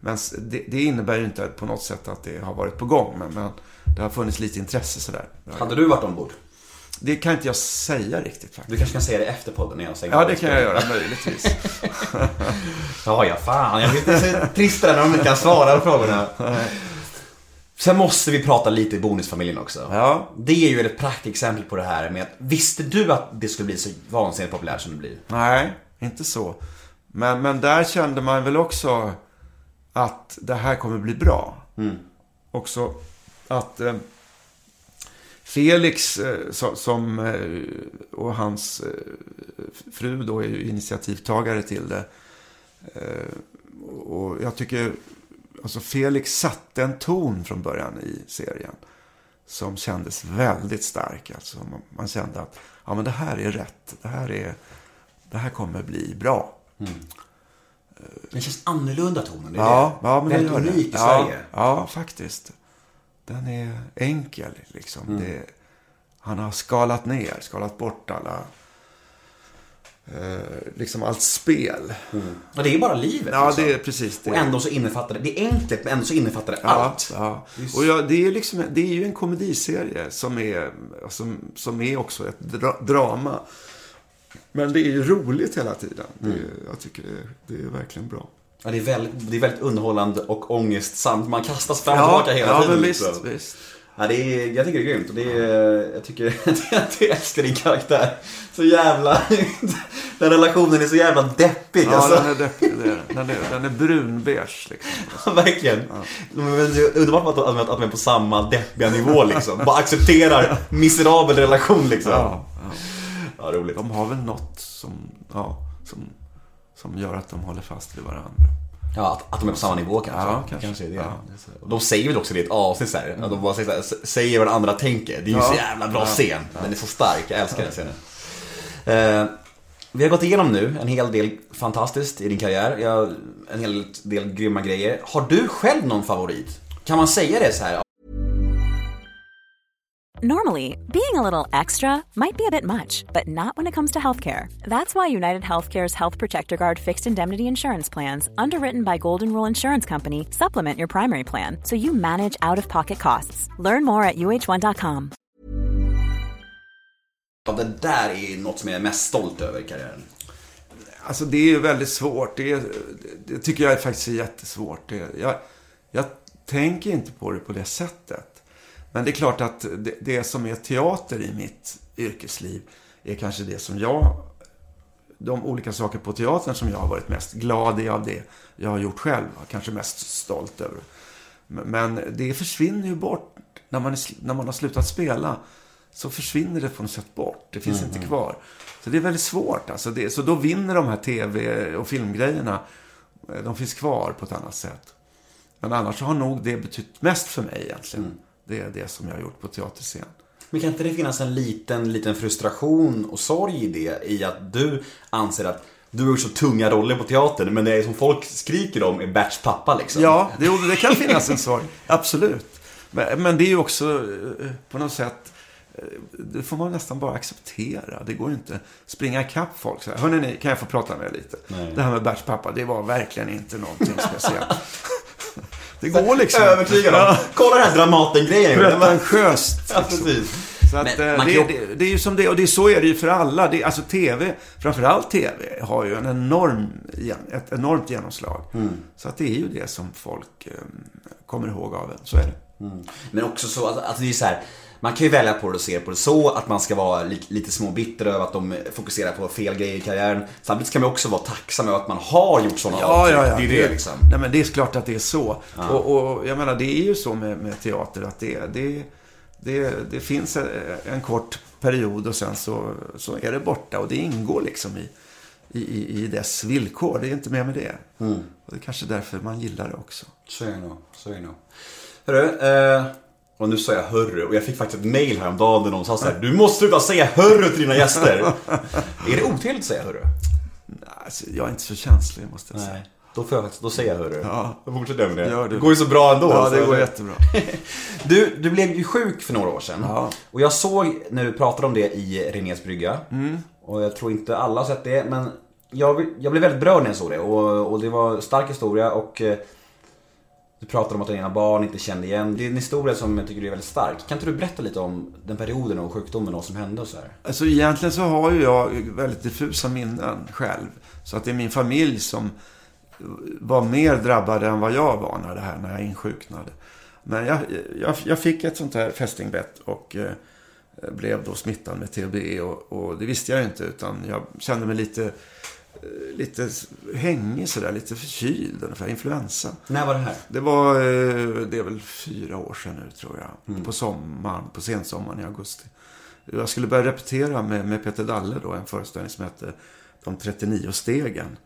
Men s- det, det innebär ju inte på något sätt att det har varit på gång. Men, men det har funnits lite intresse sådär. Hade du varit ombord? Det kan inte jag säga riktigt faktiskt. Du kanske kan säga det efter podden när jag säger Ja, det kan jag göra möjligtvis. Ja, ja, fan. Jag vet, det är så trist det där när de inte kan svara på frågorna. Sen måste vi prata lite i Bonusfamiljen också. Ja. Det är ju ett praktexempel på det här med att visste du att det skulle bli så vansinnigt populärt som det blir? Nej, inte så. Men, men där kände man väl också att det här kommer bli bra. Också att eh, Felix eh, so, som, eh, och hans eh, fru då är ju initiativtagare till det. Och jag tycker, alltså Felix satte en ton från början i serien. Som kändes väldigt stark. Alltså man, kände att ja, men det här är rätt. Det här, är, det här kommer bli bra. Den känns annorlunda tonen. Det är Ja, det. ja men det Väldigt unik i ja, Sverige. Ja, faktiskt. Den är enkel liksom. Mm. Det, han har skalat ner, skalat bort alla... Eh, liksom allt spel. Och det är bara livet. Ja, liksom. det är precis det. Och ändå så innefattar det, det är enkelt men ändå så innefattar det Ja, allt. ja. Just. Och ja, det, är liksom, det är ju en komediserie som är, som, som är också ett dra, drama. Men det är ju roligt hela tiden. Mm. jag tycker det, det är verkligen bra. Ja, det, är väldigt, det är väldigt underhållande och ångestsamt. Man kastas fram och tillbaka hela ja, tiden. men liksom. visst, visst. Ja, det är, jag tycker det är grymt. Och det är, jag tycker att jag älskar din karaktär. Så jävla... Den relationen är så jävla deppig. Ja, alltså. den är deppig. den. Är, den är brunbeige liksom. Verkligen. Men Det är underbart att, att, att de är på samma deppiga nivå liksom. Bara accepterar miserabel relation liksom. Ja, ja. Ja, roligt. De har väl något som, ja, som, som gör att de håller fast vid varandra. Ja, att, att de är på samma nivå kanske. Ja, kanske. är det. Ja. Och de säger väl också det i ett avsnitt så här. Att de bara säger, så här, säger vad den andra tänker. Det är ju så Ja. jävla bra Ja. scen. Den är så stark. Jag älskar den scenen. Eh, vi har gått igenom nu en hel del fantastiskt i din karriär. Jag, en hel del grymma grejer. Har du själv någon favorit? Kan man säga det så här? Normally, being a little extra might be a bit much, but not when it comes to healthcare. That's why United Healthcare's Health Protector Guard fixed indemnity insurance plans, underwritten by Golden Rule Insurance Company, supplement your primary plan so you manage out of pocket costs. Learn more at uh1.com. Ja, det där är något som jag är mest stolt över i karriären. Alltså det är väldigt svårt. Det, är, det tycker jag faktiskt är jättesvårt. Det, jag, jag tänker inte på det på det sättet. Men det är klart att det, det som är teater i mitt yrkesliv är kanske det som jag de olika saker på teatern som jag har varit mest glad i av det jag har gjort själv. Kanske mest stolt över. Men- det försvinner ju bort när man, är, när man har slutat spela. Så försvinner det på något sätt bort. Det finns inte kvar. Så det är väldigt svårt. Alltså det, så då vinner de här tv och filmgrejerna. De finns kvar på ett annat sätt. Men annars har nog det betytt mest för mig egentligen. Det är det som jag har gjort på teaterscen. Men kan inte det finnas en liten, liten frustration och sorg i det? I att du anser att du har gjort så tunga roller på teatern, men det är som folk skriker om är Berts pappa liksom. Ja, det, det kan finnas en sorg. Absolut. Men, men det är ju också eh, på något sätt, eh, det får man nästan bara acceptera. Det går ju inte att springa ikapp folk så här. Hörrni, ni, kan jag få prata med er lite? Nej. Det här med Berts pappa, det var verkligen inte någonting speciellt. Det går liksom. Övertygad om. Ja, Kolla den här Dramaten-grejen. pretentiöst. Ja, liksom. precis. Så att, Men eh, det, kan det, det är ju som det, och det är så är det ju för alla. Det, alltså TV, framförallt TV, har ju en enorm, ett enormt genomslag. Mm. Så att det är ju det som folk eh, kommer ihåg av en. Så är det. Men också så, att alltså det är så här, man kan ju välja på det och se på det så, att man ska vara li, lite småbitter över att de fokuserar på fel grejer i karriären. Samtidigt ska man också vara tacksam över att man har gjort sådana Ja, ja, ja. Det är det liksom. Nej, men det är klart att det är så. Och, och jag menar, det är ju så med, med teater att det, det, det, det finns en, en kort period och sen så, så är det borta. Och det ingår liksom i, i, i- dess villkor. Det är inte mer med det. Och det är kanske därför man gillar det också. Så är det nog. Så är det nog. Hörru, eh, och nu sa jag hörru och jag fick faktiskt ett mail häromdagen där någon sa så här, Du måste sluta säga hörru till dina gäster. är det otrevligt att säga hörru? Alltså, jag är inte så känslig måste jag säga. Nej. Då, får jag faktiskt, då säger jag hörru. Ja. Då fortsätter jag med det. Gör det. Det går ju så bra ändå. Ja, så- det går jättebra. Du, du blev ju sjuk för några år sedan. Ja. Och jag såg när du pratade om det i Renés brygga. Mm. Och jag tror inte alla har sett det, men jag, jag blev väldigt berörd när jag såg det. Och, och det var en stark historia och eh, du pratade om att dina barn inte kände igen. Det är en historia som jag tycker är väldigt stark. Kan inte du berätta lite om den perioden och sjukdomen och vad som hände och så här? Alltså egentligen så har ju jag väldigt diffusa minnen själv. Så att det är min familj som var mer drabbade än vad jag var när det här, när jag insjuknade. Men jag, jag, jag fick ett sånt här fästingbett och eh, blev då smittad med TB och, och det visste jag inte utan jag kände mig lite, lite hängig sådär, lite förkyld ungefär, influensa. När var det här? Det var, eh, det är väl fyra år sedan nu tror jag. På sommaren, på sensommaren i augusti. Jag skulle börja repetera med, med Peter Dalle då, en föreställning som hette De 39 stegen.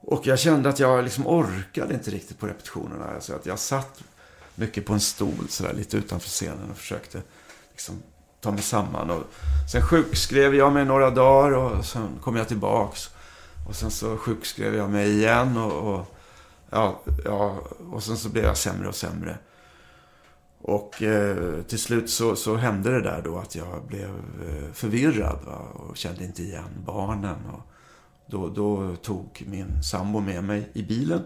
Och jag kände att jag liksom orkade inte riktigt på repetitionerna. Alltså att jag satt mycket på en stol sådär lite utanför scenen och försökte liksom ta mig samman. Och sen sjukskrev jag mig några dagar och sen kom jag tillbaks. Och sen så sjukskrev jag mig igen och, och Ja, ja, och sen så blev jag sämre och sämre. Och eh, till slut så, så hände det där då att jag blev eh, förvirrad va? och kände inte igen barnen. Och då, då tog min sambo med mig i bilen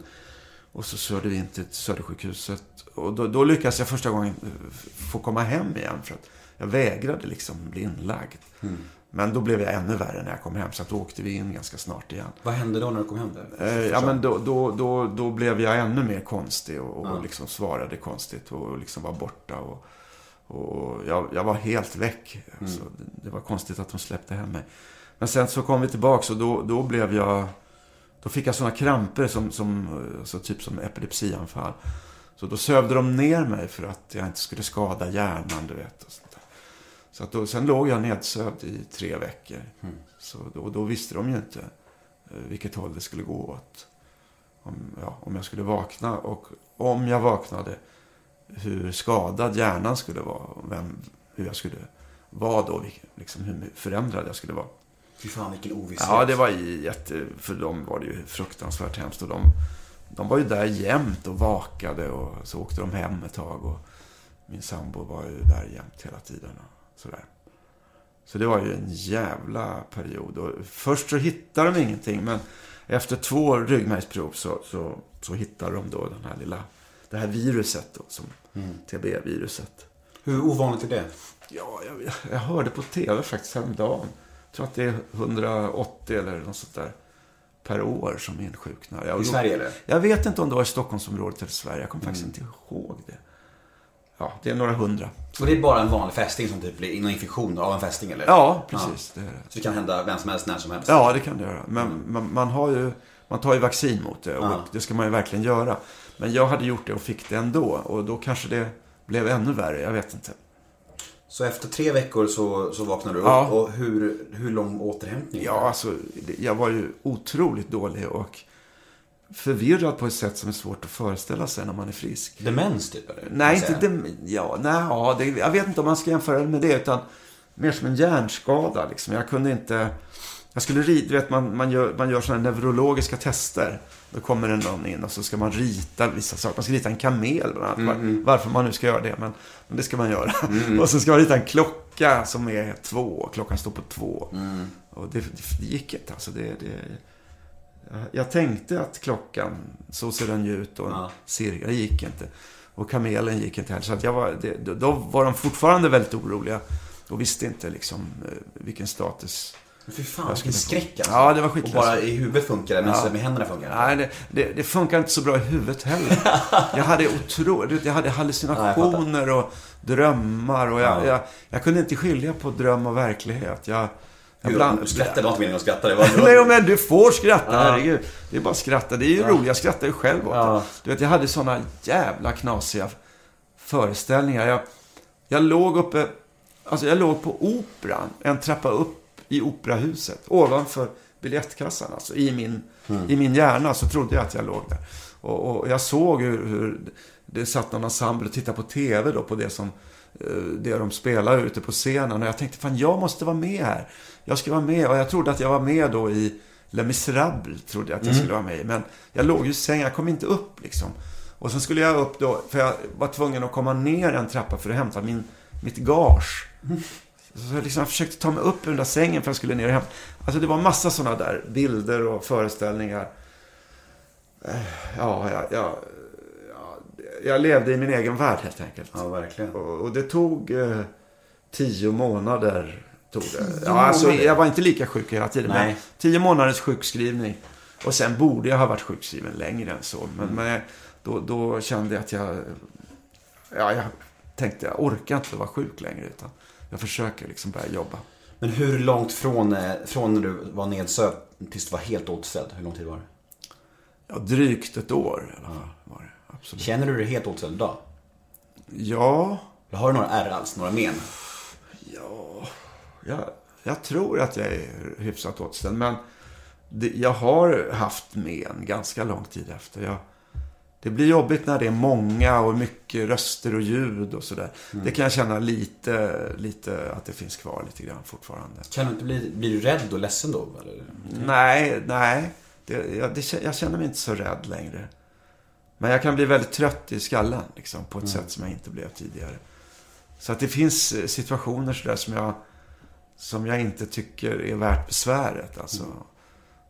och så körde vi in till Södersjukhuset. Och då, då lyckades jag första gången eh, få komma hem igen för att jag vägrade liksom bli inlagd. Mm. Men då blev jag ännu värre när jag kom hem så då åkte vi in ganska snart igen. Vad hände då när du kom hem? Eh, ja, men då, då, då, då blev jag ännu mer konstig och, och liksom svarade konstigt och liksom var borta. Och, och jag, jag var helt väck. Alltså, det, det var konstigt att de släppte hem mig. Men sen så kom vi tillbaka och då, då blev jag... Då fick jag sådana kramper som, som alltså typ som epilepsianfall. Så då sövde de ner mig för att jag inte skulle skada hjärnan, du vet. Och. Så att då, sen låg jag nedsövd i tre veckor. Så då, då visste de ju inte eh, vilket håll det skulle gå åt. Om, ja, om jag skulle vakna och om jag vaknade hur skadad hjärnan skulle vara. och Vem, hur jag skulle vara då. Liksom hur förändrad jag skulle vara. Fy fan vilken ovisshet. Ja, det var jätte... För dem var det ju fruktansvärt hemskt. Och de, de var ju där jämt och vakade och så åkte de hem ett tag. Och min sambo var ju där jämt hela tiden. Och sådär. Så det var ju en jävla period. Och först så hittade de ingenting. Men efter två ryggmärgsprov så, så, så hittade de då den här lilla... Det här viruset då, som TB-viruset. Hur ovanligt är det? Ja, jag, jag hörde på tv faktiskt häromdagen. Jag tror att det är 180 eller något sånt där per år som insjuknar. Jag, I Sverige eller? Jag vet inte om det var i Stockholmsområdet eller Sverige. Jag kommer faktiskt Mm. inte ihåg det. Ja, det är några hundra. Och det är bara en vanlig fästing som typ blir någon infektion av en fästing eller? Ja, precis. Det är det. Så det kan hända vem som helst när som helst? Ja, det kan det göra. Men man, man, har ju, man tar ju vaccin mot det och Ja. det ska man ju verkligen göra. Men jag hade gjort det och fick det ändå. Och då kanske det blev ännu värre. Jag vet inte. Så efter tre veckor så, så vaknade du Ja. upp och hur, hur lång återhämtning? Ja, alltså, det- jag var ju otroligt dålig och förvirrad på ett sätt som är svårt att föreställa sig när man är frisk. Demens typ eller? Nej, inte säga. dem, ja, nej, ja, det, jag vet inte om man ska jämföra det med det, utan mer som en hjärnskada. Liksom. Jag kunde inte... Jag skulle rita, du vet, man, man gör, man gör sådana neurologiska tester. Då kommer det någon in och så ska man rita vissa saker. Man ska rita en kamel bland annat. Var, varför man nu ska göra det, men, men det ska man göra. och så ska man rita en klocka som är två. Klockan står på två. Och det, det gick inte. Alltså det, det, jag- jag tänkte att klockan, så ser den ju ut och Ja. cirka, det gick inte. Och kamelen gick inte heller. Så att jag var, det, då var de fortfarande väldigt oroliga. Och visste inte liksom eh, vilken status. Fy fan, Jag vilken skräck alltså. Ja, det var Och skitläskigt. bara i huvudet funkar det, men Ja. med händerna funkar det Nej, det, det, det funkar inte så bra i huvudet heller. Jag hade otroligt, jag hade hallucinationer och drömmar. Och jag, Ja. jag, jag kunde inte skilja på dröm och verkligen. Jag, jag Hur, skrattade, det var inte meningen att skratta. Det var, Nej, men du får skratta. Ja. Herregud. Det är bara att skratta. Det är ju roligt. Jag skrattar ju själv åt Ja. Du vet, jag hade såna jävla knasiga föreställningar. Jag, jag låg uppe... Alltså, jag låg på Operan. En trappa upp i Operahuset. Ovanför biljettkassan. Alltså, i min, I min hjärna så trodde jag att jag låg där. Och, och jag såg hur, hur det satt någon ensemble och tittade på TV då, på det som det de spelar ute på scenen. Och jag tänkte, fan jag måste vara med här. Jag ska vara med. Och jag trodde att jag var med då i Les Misérables, trodde jag att jag skulle vara med i. Men jag låg ju i sängen, jag kom inte upp liksom. Och sen skulle jag upp då, för jag var tvungen att komma ner en trappa för att hämta min, mitt gage. Så jag, liksom, jag försökte ta mig upp ur den där sängen för att jag skulle ner och hämta. Alltså det var massa sådana där bilder och föreställningar. Eh, Ja, jag, jag, ja, jag levde i min egen värld helt enkelt. Ja, verkligen. Och, och det tog eh, tio månader. Tog det. Tio Ja, alltså, månader? jag var inte lika sjuk hela tiden. Nej. Men tio månaders sjukskrivning. Och sen borde jag ha varit sjukskriven längre än så. Men, men då, då kände jag att jag... Ja, jag tänkte jag orkar inte vara sjuk längre. Utan jag försöker liksom börja jobba. Men hur långt från, eh, från när du var nedsövd tills du var helt återställd? Hur lång tid var det? Ja, drygt ett år i alla fall. Var det, absolut. Känner du dig helt återställd idag? Ja, har du några ärr alls? Några men? jag, jag tror att jag är hyfsat återställd. Men det, jag har haft men ganska lång tid efter. Jag, det blir jobbigt när det är många och mycket röster och ljud och sådär. Det kan jag känna lite, lite att det finns kvar lite grann fortfarande. Kan du inte bli, blir du rädd och ledsen då? Eller? Nej, nej. Det, jag, det, jag känner mig inte så rädd längre. Men jag kan bli väldigt trött i skallen liksom, på ett sätt som jag inte blev tidigare. Så att det finns eh, situationer sådär som jag, som jag inte tycker är värt besväret. Alltså,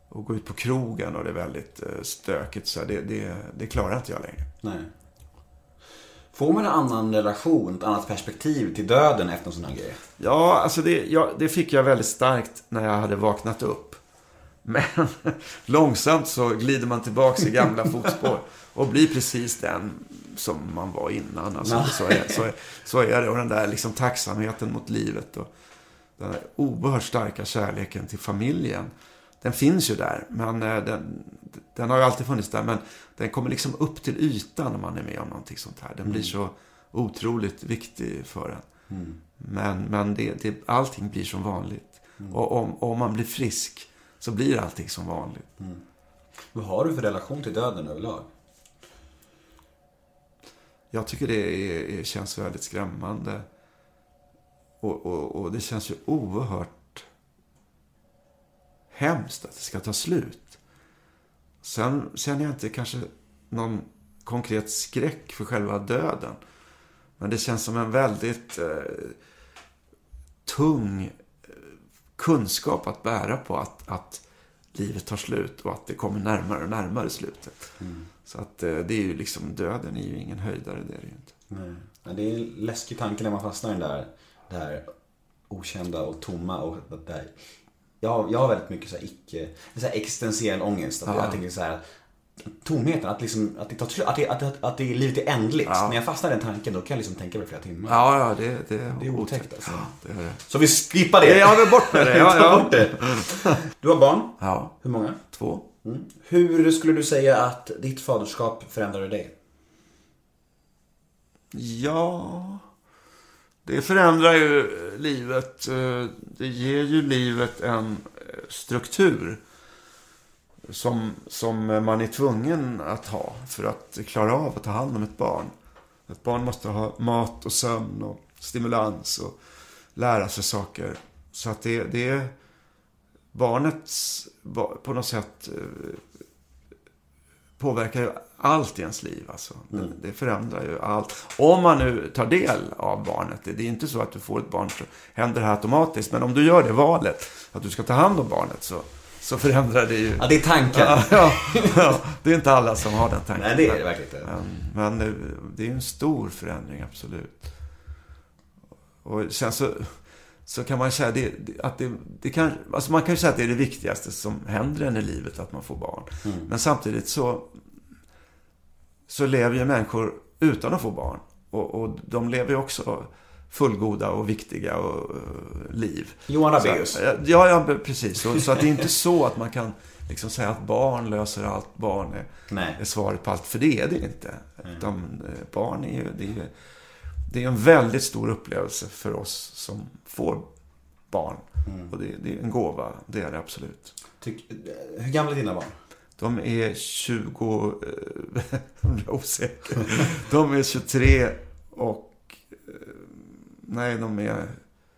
Att gå ut på krogen och det är väldigt eh, stökigt. Så det, det, det klarar inte jag längre. Nej. Får man en annan relation, ett annat perspektiv till döden efter en sån här grej? Ja, alltså det, ja, det fick jag väldigt starkt när jag hade vaknat upp. Men långsamt så glider man tillbaka i gamla fotspår och blir precis den som man var innan. Alltså, så, är, så, är, så är det. Och den där liksom tacksamheten mot livet och den där oerhört starka kärleken till familjen. Den finns ju där, men eh, den, den har ju alltid funnits där. Men den kommer liksom upp till ytan när man är med om någonting sånt här. Den blir så otroligt viktig för en. Men, men det, det, allting blir som vanligt. Och om, om man blir frisk så blir allting som vanligt. Vad har du för relation till döden överlag? Jag tycker det är, är, känns väldigt skrämmande. Och, och, och det känns ju oerhört hemskt att det ska ta slut. Sen känner jag inte kanske någon konkret skräck för själva döden. Men det känns som en väldigt eh, tung eh, kunskap att bära på att, att livet tar slut och att det kommer närmare och närmare slutet. Så att eh, det är ju liksom, döden är ju ingen höjdare, det är det ju inte. Nej. Ja, det är en läskig tanke när man fastnar i den där, det här okända och tomma och det där. Jag, har- jag har väldigt mycket så här icke, så här existentiell ångest. Att Ja. Jag tänker så här, tomheten, att, liksom, att, det tar slut, att, det, att, att, att det, livet är ändligt. Ja. När jag fastnar i den tanken då kan jag liksom tänka mig flera timmar. Ja, ja, det, det, Det är otäckt alltså. Ja, det är det. Så vi skippar det. Ja, men bort med det. Ja, ja. bort det. Du har barn. Ja, Hur många? två. Hur skulle du säga att ditt faderskap förändrade dig? Ja, det förändrar ju livet. eh, Det ger ju livet en eh, struktur. Som, som man är tvungen att ha för att klara av att ta hand om ett barn. Ett barn måste ha mat och sömn och stimulans och lära sig saker. Så att det, det är barnets, ba- på något sätt, eh, påverkar ju allt i ens liv. Alltså. Det, det förändrar ju allt. Om man nu tar del av barnet. Det är inte så att du får ett barn så händer det här automatiskt. Men om du gör det valet, att du ska ta hand om barnet, så, så förändrar det ju. Ja, det är tanken. Ja, ja, ja, det är inte alla som har den tanken. Nej, det är det verkligen inte. Men, men det är ju en stor förändring, absolut. Och sen så, så kan man säga det, att det, det kan, alltså man kan ju säga att det är det viktigaste som händer en i livet, att man får barn. Men samtidigt så, så lever ju människor utan att få barn. Och, och de lever ju också fullgoda och viktiga och, eh, liv. Johan Rabaeus. Ja, ja, precis. Så, så att det är inte så att man kan liksom säga att barn löser allt. Barn är, Nej. är svaret på allt. För det är det inte. Utan eh, barn är ju, det är ju det är en väldigt stor upplevelse för oss som får barn. Och det, det är en gåva, det är det absolut. Tyck, hur gamla är dina barn? De är 20, eh, jag osäker. De är 23 och, nej de är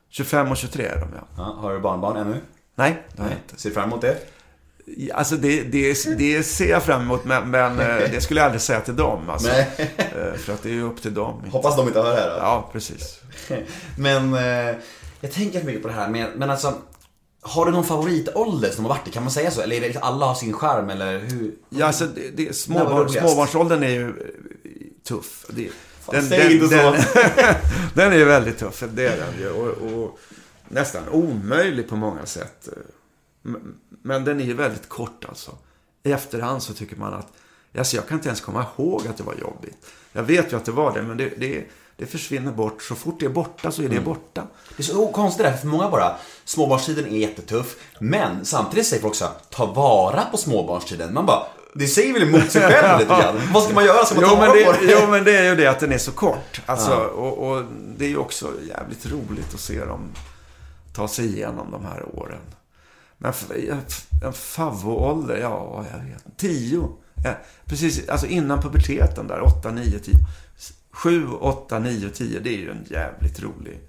25 och 23 är de ja. Ja, har du barnbarn ännu? Nej, det har jag inte. Ser du fram emot det? Alltså det, det, det ser jag fram emot, men, men eh, det skulle jag aldrig säga till dem. Alltså. Eh, För att det är ju upp till dem. Hoppas de inte hör det här då. Ja, precis. Men eh, jag tänker mycket på det här med, men alltså har du någon favoritålder som har varit det? Kan man säga så? Eller är det liksom alla har sin charm eller hur? Ja, alltså det, det, småbarn, småbarnsåldern är ju tuff. Det, den, säg inte så. Den, den är ju väldigt tuff, det är den ju. Och, och nästan omöjlig på många sätt. Men den är ju väldigt kort alltså. I efterhand så tycker man att, alltså jag kan inte ens komma ihåg att det var jobbigt. Jag vet ju att det var det, men det, det, det försvinner bort. Så fort det är borta så är det Mm. borta. Det är så konstigt där, för många bara, småbarnstiden är jättetuff, men samtidigt säger folk också, ta vara på småbarnstiden. Man bara, det säger väl emot sig själv lite grann? Vad ska man göra? Ska man ta Jo men, vara på det, det? jo men det är ju det att den är så kort. Alltså, och, och det är ju också jävligt roligt att se dem ta sig igenom de här åren. Men en favvoålder, ja, jag vet. Tio. Ja, precis, alltså innan puberteten där, åtta, nio, tio. Sju, åtta, nio, tio, det är ju en jävligt rolig.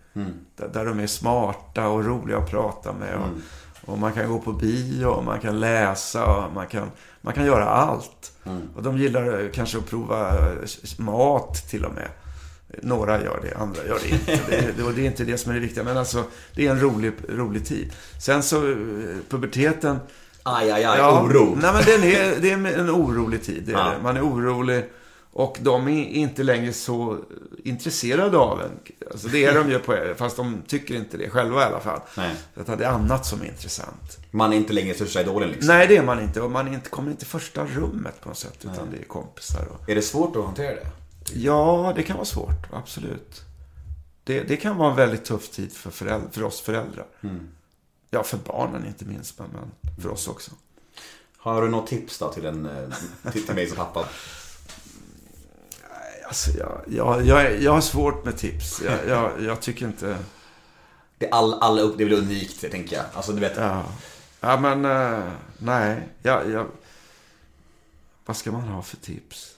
Där, där de är smarta och roliga att prata med. Och, och man kan gå på bio och man kan läsa och man kan, man kan göra allt. Och de gillar eh, kanske att prova eh, mat till och med. Några gör det, andra gör det inte. Det, och det är inte det som är det viktiga. Men alltså, det är en rolig, rolig tid. Sen så, eh, puberteten. Aj, aj, aj, oro. Nej, men den är, det är en orolig tid. Det är Ja. det. Man är orolig. Och de är inte längre så intresserade av en. Alltså det är de ju, på, fast de tycker inte det själva i alla fall. Nej. Utan det är annat som är intressant. Man är inte längre största idolen liksom. Nej, det är man inte. Och man är inte, kommer inte första rummet på något sätt. Utan det är kompisar. Och... Är det svårt att hantera det? Ja, det kan vara svårt. Absolut. Det, det kan vara en väldigt tuff tid för, föräldrar, för oss föräldrar. Ja, för barnen inte minst, men, för oss också. Har du något tips då till, en, eh, till, till mig som pappa? Alltså, jag, jag, jag, jag har svårt med tips. Jag, jag, jag tycker inte... Det är all, alla upp, det är väl unikt, tänker jag. Alltså, du vet. Ja, ja men eh, nej. Jag, jag, vad ska man ha för tips?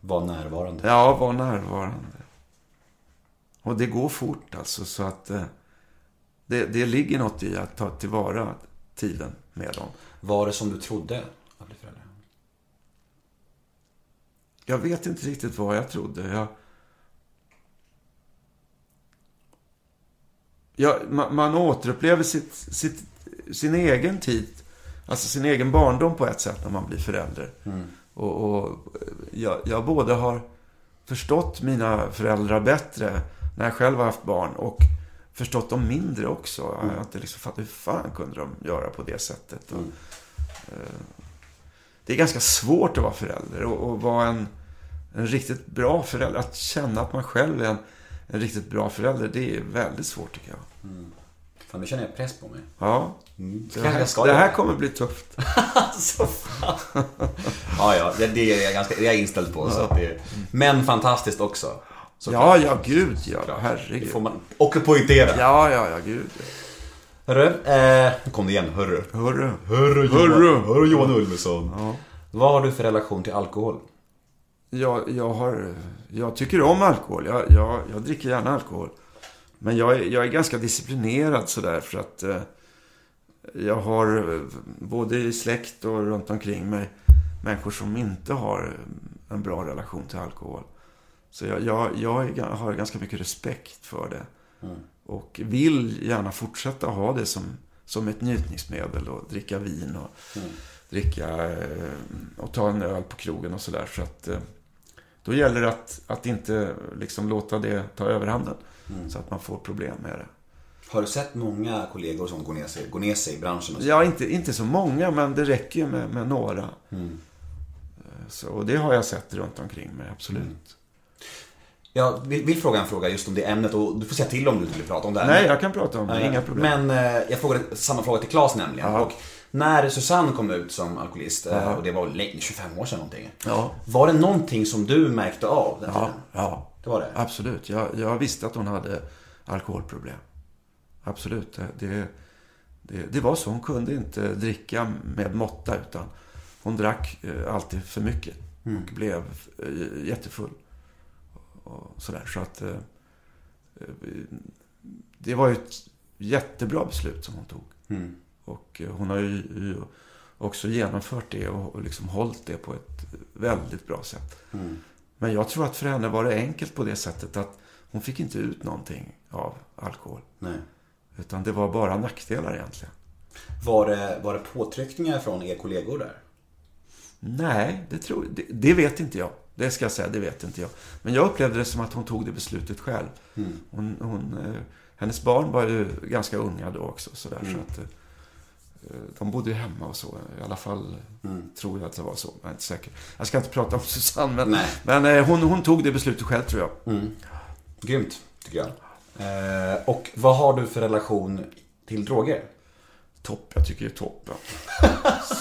Var närvarande. Ja, var närvarande. Och det går fort alltså, så att eh, det, det ligger något i att ta tillvara tiden med dem. Var det som du trodde att bli förälder? Jag vet inte riktigt vad jag trodde. Jag, jag, man, man återupplever sitt, sitt, sin egen tid, alltså sin egen barndom på ett sätt när man blir förälder. Och, och jag, jag både har förstått mina föräldrar bättre när jag själv har haft barn och förstått dem mindre också. Jag har inte liksom fattat hur fan kunde de göra på det sättet. Och Eh, det är ganska svårt att vara förälder och, och vara en, en riktigt bra förälder. Att känna att man själv är en, en riktigt bra förälder, det är väldigt svårt tycker jag. Fan, nu känner jag press på mig. Ja, Det det här, det här kommer bli tufft. Alltså fan. ja, ja, det, det är jag ganska, det är jag inställd på. Så att det, men fantastiskt också. Så Ja, ja, gud ja. Det Herregud. får man också poängtera. Ja, ja, ja, gud. Hörru, eh, nu kom det igen, hörru. Hörru. Hörru Hörru. hörru Johan Ulveson. Ja. Vad har du för relation till alkohol? Jag, jag, har, jag tycker om alkohol. Jag, jag, jag dricker gärna alkohol. Men jag, är- jag är ganska disciplinerad sådär för att eh, jag har eh, både i släkt och runt omkring mig människor som inte har en bra relation till alkohol. Så jag, jag, jag är, har ganska mycket respekt för det. Och vill gärna fortsätta ha det som, som ett njutningsmedel och dricka vin och dricka eh, och ta en öl på krogen och sådär. Så att eh, då gäller det att, att inte liksom låta det ta överhanden. Så att man får problem med det. Har du sett många kollegor som går ner sig, går ner sig i branschen? Ja, inte, inte så många, men det räcker ju med, med några. Mm. Eh, Så, och det har jag sett runt omkring mig, absolut. Jag vill, vill fråga en fråga just om det ämnet och du får säga till om du vill prata om det. här. Nej, jag kan prata om det, inga problem. Men eh, jag frågade samma fråga till Claes nämligen. Och när Susanne kom ut som alkoholist, eh, Ja. och det var länge, 25 år sedan någonting. Ja. Var det någonting som du märkte av den Ja, tiden? ja. Det var det? Absolut. Jag, jag visste att hon hade alkoholproblem. Absolut. Det, det, det, var så. Hon kunde inte dricka med måtta utan hon drack eh, alltid för mycket. Och blev eh, jättefull. Och sådär. Så att eh, eh, det var ju ett jättebra beslut som hon tog. Mm. Och eh, hon har ju, också genomfört det och, och liksom hållit det på ett väldigt bra sätt. Mm. Men jag tror att för henne var det enkelt på det sättet att hon fick inte ut någonting av alkohol. Nej. Utan det var bara nackdelar egentligen. Var det, var det påtryckningar från er kollegor där? Nej, det, tror, det, det vet inte jag. Det ska jag säga, det vet inte jag. Men jag upplevde det som att hon tog det beslutet själv. Hon, hon, eh, hennes barn var ju ganska unga då också. Sådär, så att, eh, de bodde ju hemma och så. I alla fall tror jag att det var så. Jag är inte säker. Jag ska inte prata om Susanne, men, Nej. men eh, hon, hon tog det beslutet själv tror jag. Grymt, tycker jag. Eh, och vad har du för relation till droger? Topp, jag tycker det är toppen.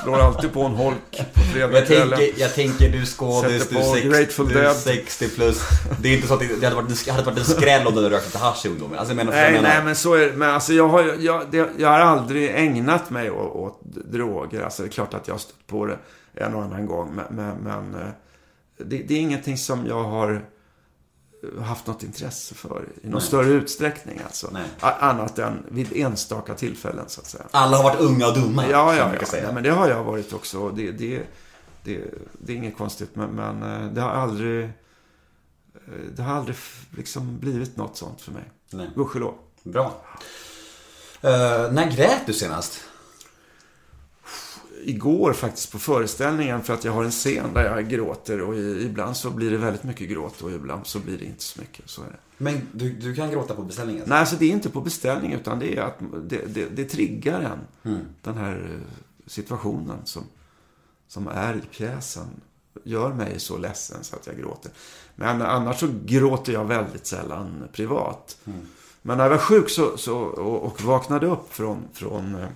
Slår alltid på en holk på Jag fredagskvällen. tänker, jag tänker du skådis, du, sex, du är Dead. 60 plus. Det är inte så att det, hade, varit, hade varit en skräll om du hade rökt lite hasch i ungdomen. Alltså, jag menar, Nej, jag menar, nej, men så är. Men alltså jag har, jag, det, jag har aldrig ägnat mig åt, åt droger. Alltså det är klart att jag har stött på det en och annan gång. Men, men, men eh, det, det är ingenting som jag har haft något intresse för i någon Nej. större utsträckning. Alltså. Nej. Annat än vid enstaka tillfällen så att säga. Alla har varit unga och dumma. Ja, ja, ja. Nej, men det har jag varit också. Det, det, det, det är inget konstigt. Men, men eh, det har aldrig... eh, Det har aldrig liksom blivit något sånt för mig. Gudskelov. Bra. Eh, när grät du senast? Igår faktiskt på föreställningen för att jag har en scen där jag gråter och ibland så blir det väldigt mycket gråt och ibland så blir det inte så mycket. Så är det. Men du, du kan gråta på beställningen? Nej, alltså det är inte på beställning utan det är att det, det, det triggar en. Den här eh, situationen som, som är i pjäsen gör mig så ledsen så att jag gråter. Men annars så gråter jag väldigt sällan privat. Men när jag var sjuk så, så, och, och vaknade upp från, från eh,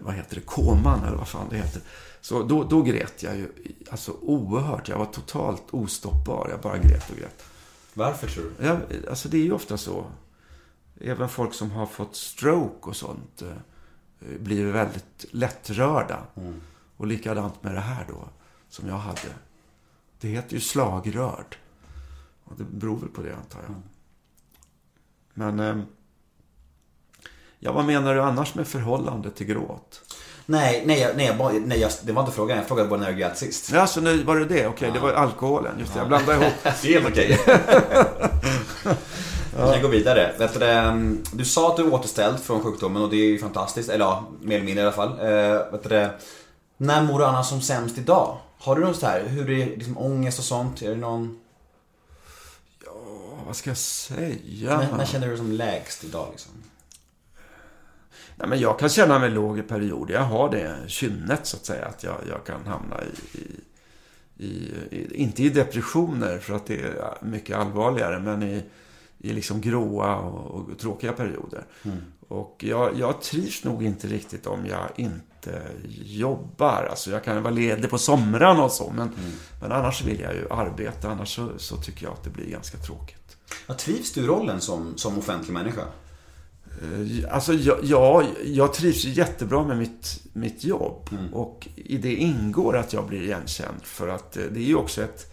vad heter det, koman eller vad fan det heter. Så då, då grät jag ju alltså oerhört. Jag var totalt ostoppbar. Jag bara grät och grät. Varför tror du? Ja, alltså det är ju ofta så. Även folk som har fått stroke och sånt eh, blir väldigt lättrörda. Och likadant med det här då, som jag hade. Det heter ju slagrörd. Och det beror väl på det, antar jag. Men... Eh, ja, vad menar du annars med förhållande till gråt? Nej, nej, nej, jag, nej jag, det var inte frågan. Jag frågade bara när jag grät sist. Ja, så nu var det det? Okej, det var alkoholen. Just det, jag blandade ihop. Det är helt okej. Vi kan gå vidare. Du, det, du sa att du är återställd från sjukdomen och det är ju fantastiskt. Eller ja, mer eller mindre i alla fall. Eh, det, när mår du annars som sämst idag? Har du något så här, hur är det, liksom ångest och sånt? Är det någon... Vad ska jag säga? När, när känner du dig som lägst idag liksom? Nej, men jag kan känna mig låg i perioder. Jag har det kynnet så att säga. Att jag, jag kan hamna i, i, i, i, inte i depressioner för att det är mycket allvarligare. Men i, i liksom gråa och, och tråkiga perioder. Och jag, jag trivs nog inte riktigt om jag inte jobbar. Alltså jag kan vara ledig på somrarna och så. Men, men annars vill jag ju arbeta. Annars så, så tycker jag att det blir ganska tråkigt. Ja, trivs du rollen som, som offentlig människa? Eh, Alltså, jag, jag, jag trivs jättebra med mitt, mitt jobb. Och i det ingår att jag blir igenkänd. För att eh, det är ju också ett,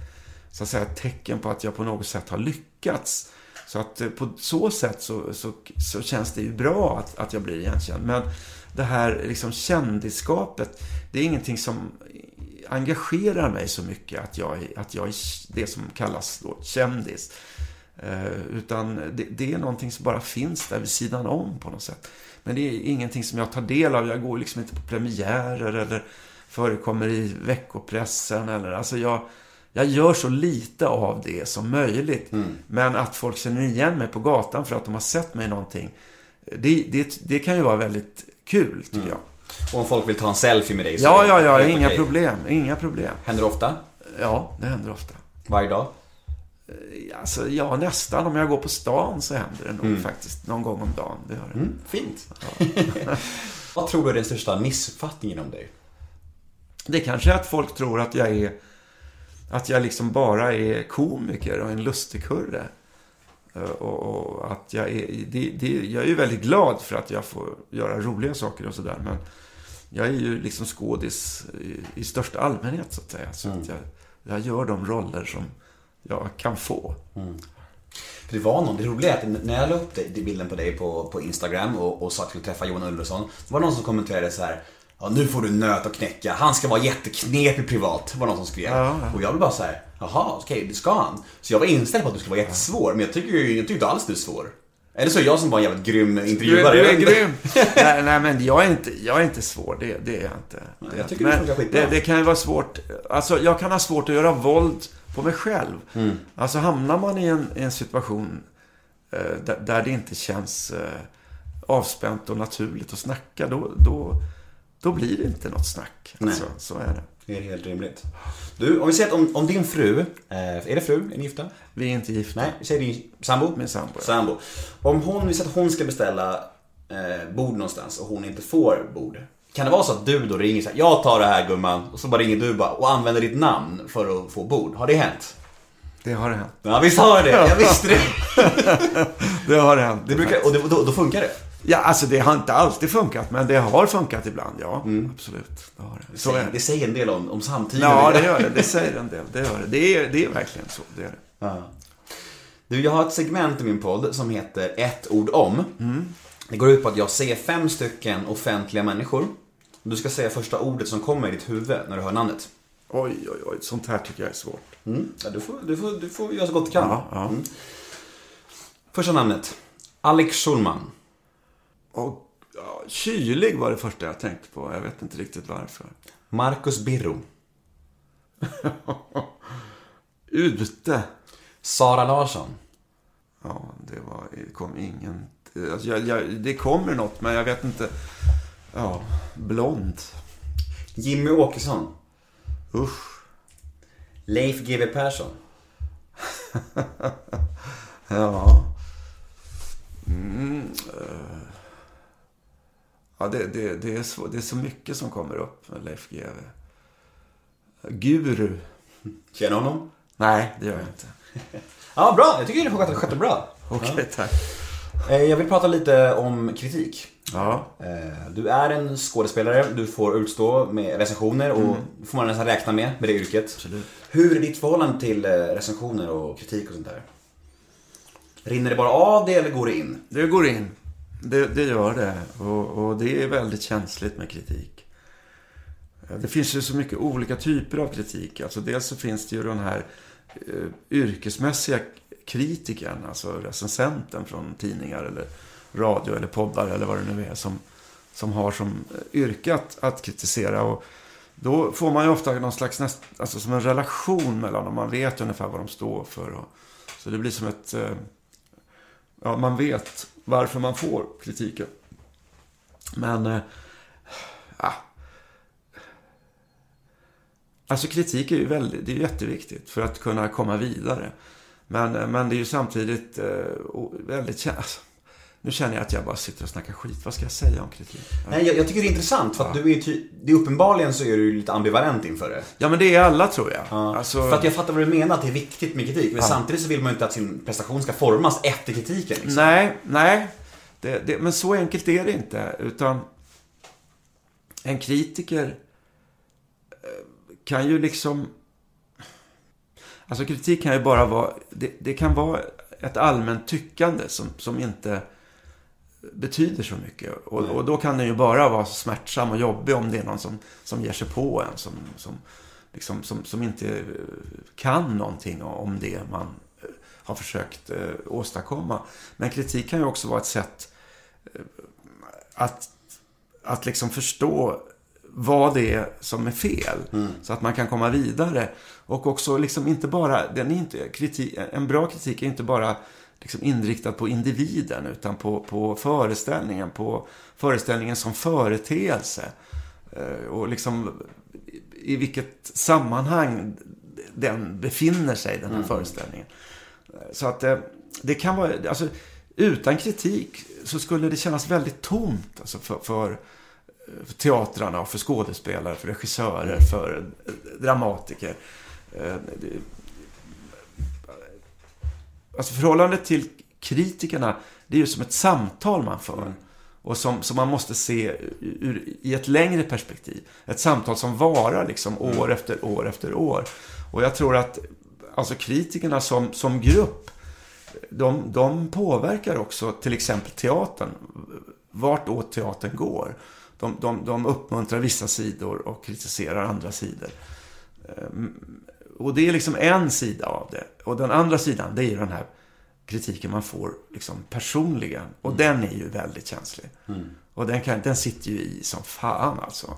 så att säga, ett tecken på att jag på något sätt har lyckats. Så att eh, på så sätt så, så, så känns det ju bra att, att jag blir igenkänd. Men det här liksom kändisskapet, det är ingenting som engagerar mig så mycket att jag, att jag är det som kallas då kändis. Eh, utan det, det är någonting som bara finns där vid sidan om på något sätt. Men det är ingenting som jag tar del av. Jag går liksom inte på premiärer eller förekommer i veckopressen. Eller, alltså jag, jag gör så lite av det som möjligt. Men att folk känner igen mig på gatan för att de har sett mig någonting. Det, det, det kan ju vara väldigt kul, tycker jag. Och om folk vill ta en selfie med dig så Ja, ja, ja, inga okej. problem. Inga problem. Händer det ofta? Ja, det händer ofta. Varje dag? Alltså, ja, nästan. Om jag går på stan så händer det nog faktiskt. Någon gång om dagen. Det gör det. Mm, fint. Vad tror du är den största missuppfattningen om dig? Det kanske är att folk tror att jag är att jag liksom bara är komiker och en lustigkurre. Eh, Och, och att jag är, det, det, jag är ju väldigt glad för att jag får göra roliga saker och sådär. Men jag är ju liksom skådis i, i största allmänhet så att säga. Så att jag, jag gör de roller som jag kan få. För det var någon, det roliga är att när jag la upp bilden på dig på, på Instagram och, och sa att jag skulle träffa Johan Ulveson. Det var någon som kommenterade så här. Ja, nu får du nöt att knäcka. Han ska vara jätteknepig privat. Var någon som skrev. Ja, ja. Och jag blev bara så här. Jaha, okej, det ska han. Så jag var inställd på att du skulle vara jättesvår. Men jag tycker ju jag tycker inte alls du är svår. Eller så är jag som var en jävligt grym Du, är- intervjuare. du är vet inte. grym. nej, nej, men jag är inte, jag är inte svår. Det, det är jag inte. Det, jag tycker men skitbra. det, det kan ju vara svårt. Alltså, jag kan ha svårt att göra våld på mig själv. Mm. Alltså, hamnar man i en, i en situation eh, där, där det inte känns eh, avspänt och naturligt att snacka, då, då, då blir det inte något snack. Nej. Alltså, så är det. Det är helt rimligt. Du, om vi säger att om, om din fru, eh, är det fru? Är ni gifta? Vi är inte gifta. Nej, vi säger din sambo? Min sambo, ja. Sambo. Om hon, vi säger att hon ska beställa eh, bord någonstans och hon inte får bord. Kan det vara så att du då ringer så här, jag tar det här gumman, och så bara ringer du bara och använder ditt namn för att få bord? Har det hänt? Det har det hänt. Ja, visst har det Jag visste det. Det har hänt. det brukar, och det, då, då funkar det. Ja, alltså det har inte alltid funkat, men det har funkat ibland, ja. Absolut. Det har det. Så är säger, det. det säger en del om, om samtiden. Ja, det gör det. Det säger en del. Det gör det. Det är, det är verkligen så. Det är det. Ja. Du, jag har ett segment i min podd som heter ett ord om. Det går ut på att jag säger fem stycken offentliga människor. Du ska säga första ordet som kommer i ditt huvud när du hör namnet. Oj, oj, oj. Sånt här tycker jag är svårt. Mm. Ja, du, får, du, får, du får göra så gott du kan. Ja, ja. Mm. Första namnet. Alex Schulman. Och, ja, kylig var det första jag tänkte på. Jag vet inte riktigt varför. Marcus Birro. Ute. Sara Larsson. Ja, det var, det kom ingen... Alltså, jag, jag, det kommer något, men jag vet inte. Ja, blond. Jimmy Åkesson. Usch. Leif GW Persson. Ja. Mm, eh. ja, det, det, det, är så, det är så mycket som kommer upp med Leif GW. Guru. Känner honom? Nej, det gör jag inte. Ja, bra. Jag tycker du skötte skötte bra. Okej, tack. Eh, Jag vill prata lite om kritik. Ja. Eh, Du är en skådespelare, du får utstå med recensioner och det får man nästan räkna med med det yrket. Absolut. Hur är ditt förhållande till eh, recensioner och kritik och sånt där? Rinner det bara av det eller går det in? Det går in. Det, det gör det. Och, och det är väldigt känsligt med kritik. Eh, Det finns ju så mycket olika typer av kritik. Alltså dels så finns det ju den här eh, yrkesmässiga kritikern, alltså recensenten från tidningar eller radio eller poddar eller vad det nu är som, som har som eh, yrke att, att kritisera. Och då får man ju ofta någon slags, näst, alltså som en relation mellan dem. Man vet ungefär vad de står för. Och, så det blir som ett, eh, ja man vet varför man får kritiken. Men, eh, ja. Alltså kritik är ju väldigt, det är jätteviktigt för att kunna komma vidare. Men, men det är ju samtidigt eh, väldigt... känsligt. Alltså, nu känner jag att jag bara sitter och snackar skit. Vad ska jag säga om kritik? Nej, jag, jag tycker det är intressant för att du är ty- det är uppenbarligen så är du lite ambivalent inför det. Ja, men det är alla tror jag. Ja, Alltså, För att jag fattar vad du menar, att det är viktigt med kritik. Men samtidigt så vill man ju inte att sin prestation ska formas efter kritiken. Liksom. Nej, nej. Det, det, men så enkelt är det inte. Utan en kritiker eh, kan ju liksom... Alltså kritik kan ju bara vara... Det, det kan vara ett allmänt tyckande som, som inte betyder så mycket. Och, och då kan den ju bara vara smärtsam och jobbig om det är någon som, som ger sig på en. Som, som, liksom, som, som inte eh, kan någonting om det man eh, har försökt eh, åstadkomma. Men kritik kan ju också vara ett sätt eh, att, att liksom förstå vad det är som är fel. Så att man kan komma vidare. Och också liksom inte bara, den är inte, kritik, en bra kritik är inte bara liksom inriktad på individen utan på, på föreställningen, på föreställningen som företeelse. Eh, Och liksom i- vilket sammanhang den befinner sig, den här föreställningen. Så att eh, det kan vara, alltså utan kritik så skulle det kännas väldigt tomt alltså för, för, för teatrarna för skådespelare, för regissörer, för eh, dramatiker. Alltså förhållandet till kritikerna, det är ju som ett samtal man för. Och som, som man måste se ur, i ett längre perspektiv. Ett samtal som varar liksom år efter år efter år. Och jag tror att alltså kritikerna som, som grupp, de, de påverkar också till exempel teatern. Vart åt teatern går. De, de, de uppmuntrar vissa sidor och kritiserar andra sidor. Och det är liksom en sida av det. Och den andra sidan, det är ju den här kritiken man får liksom personligen. Och den är ju väldigt känslig. Och den, kan, den sitter ju i som fan alltså.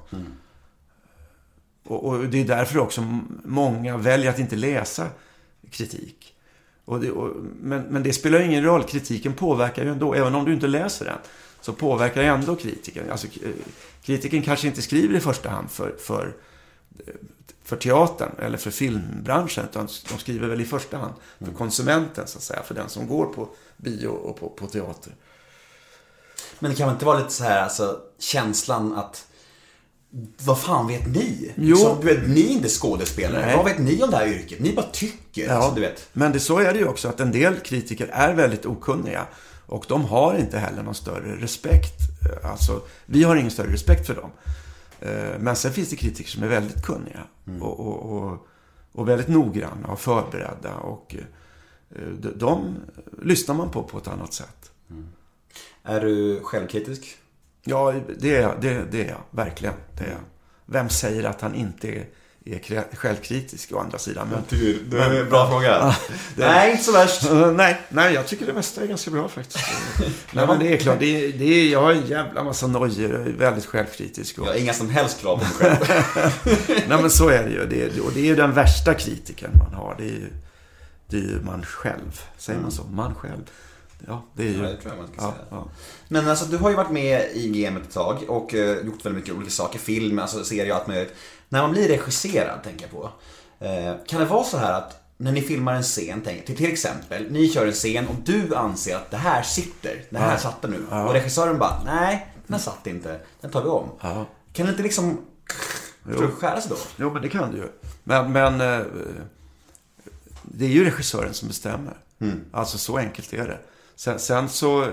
Och, och det är därför också många väljer att inte läsa kritik. Och det, och, men, men det spelar ju ingen roll, kritiken påverkar ju ändå. Även om du inte läser den, så påverkar ändå kritiken. Alltså, k- kritiken kanske inte skriver i första hand för, för, för teatern eller för filmbranschen, utan de skriver väl i första hand för konsumenten, så att säga. För den som går på bio och på, på teater. Men det kan väl inte vara lite så här, alltså känslan att vad fan vet ni? Jo. Liksom, du vet, ni är inte skådespelare. Nej. Vad vet ni om det här yrket? Ni bara tycker. Alltså, du vet. Men det, så är det ju också att en del kritiker är väldigt okunniga. Och de har inte heller någon större respekt. Eh, Alltså, vi har ingen större respekt för dem. Eh, Men sen finns det kritiker som är väldigt kunniga. Och, och, och, och väldigt noggranna och förberedda. Och eh, de, de lyssnar man på på ett annat sätt. Är du självkritisk? Ja, det är jag. Det, det är jag. Verkligen. Det är jag. Vem säger att han inte är, är självkritisk å andra sidan? Men, Det är en bra fråga. Nej, inte så värst. Nej, nej, jag tycker det mesta är ganska bra faktiskt. nej, men det är klart. Det är, det är, jag har en jävla massa nojor och är väldigt självkritisk. Och, Jag har inga som helst krav på mig själv. nej, men så är det ju. Det är, och det är ju den värsta kritiken man har. Det är ju, det är ju man själv. Säger man så? Man själv. Ja, det är ju... Ja, det tror jag man ska ja, säga. ja. Men alltså du har ju varit med i gamet ett tag och eh, gjort väldigt mycket olika saker. Film, alltså serier och allt möjligt. När man blir regisserad, tänker jag på. Eh, kan det vara så här att när ni filmar en scen, tänk, till, till exempel, ni kör en scen och du anser att det här sitter, det här satt det nu. Och regissören bara, nej, den här satt inte, den tar vi om. Ja. Kan det inte liksom skära sig då? Jo, men det kan du ju. Men, men eh, det är ju regissören som bestämmer. Alltså så enkelt är det. Sen, sen så, eh,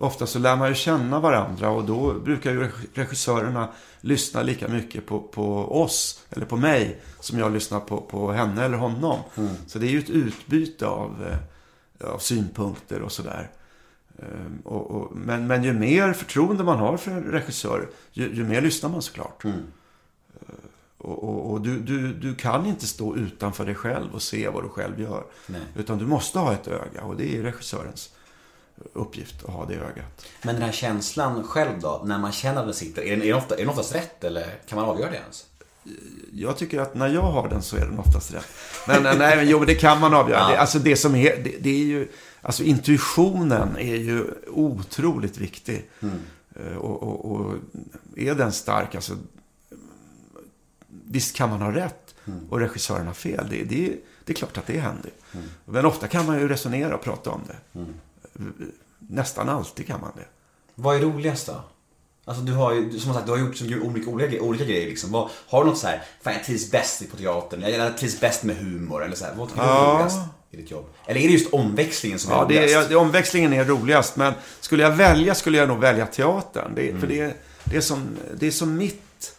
ofta så lär man ju känna varandra och då brukar ju reg- regissörerna lyssna lika mycket på, på oss, eller på mig, som jag lyssnar på, på henne eller honom. Så det är ju ett utbyte av, eh, av synpunkter och sådär. Ehm, Och, och, men, men ju mer förtroende man har för en regissör, ju, ju mer lyssnar man såklart. Och, och, och du, du, du kan inte stå utanför dig själv och se vad du själv gör. Nej. Utan du måste ha ett öga och det är regissörens uppgift att ha det ögat. Men den här känslan själv då, när man känner att den sitter, är den, är den, ofta, är den oftast rätt eller kan man avgöra det ens? Jag tycker att när jag har den så är den oftast rätt. Men nej, men jo, men det kan man avgöra. Ja. Det, alltså det som är, det, det är ju, alltså intuitionen är ju otroligt viktig. Eh, Och, och, och är den stark, alltså... Visst kan man ha rätt och regissören har fel. Det, det, det är klart att det händer. Men ofta kan man ju resonera och prata om det. Nästan alltid kan man det. Vad är roligast då? Alltså du har ju, som sagt, du har gjort så olika, olika, olika grejer liksom. Vad, har du något så här, fan jag trivs bäst på teatern, eller jag trivs bäst med humor, eller så här, vad tycker du är Ja. roligast i ditt jobb? Eller är det just omväxlingen som är Ja, det, roligast? är- det, omväxlingen är roligast. Men skulle jag välja skulle jag nog välja teatern. Det, För det, det, är som, det är som mitt,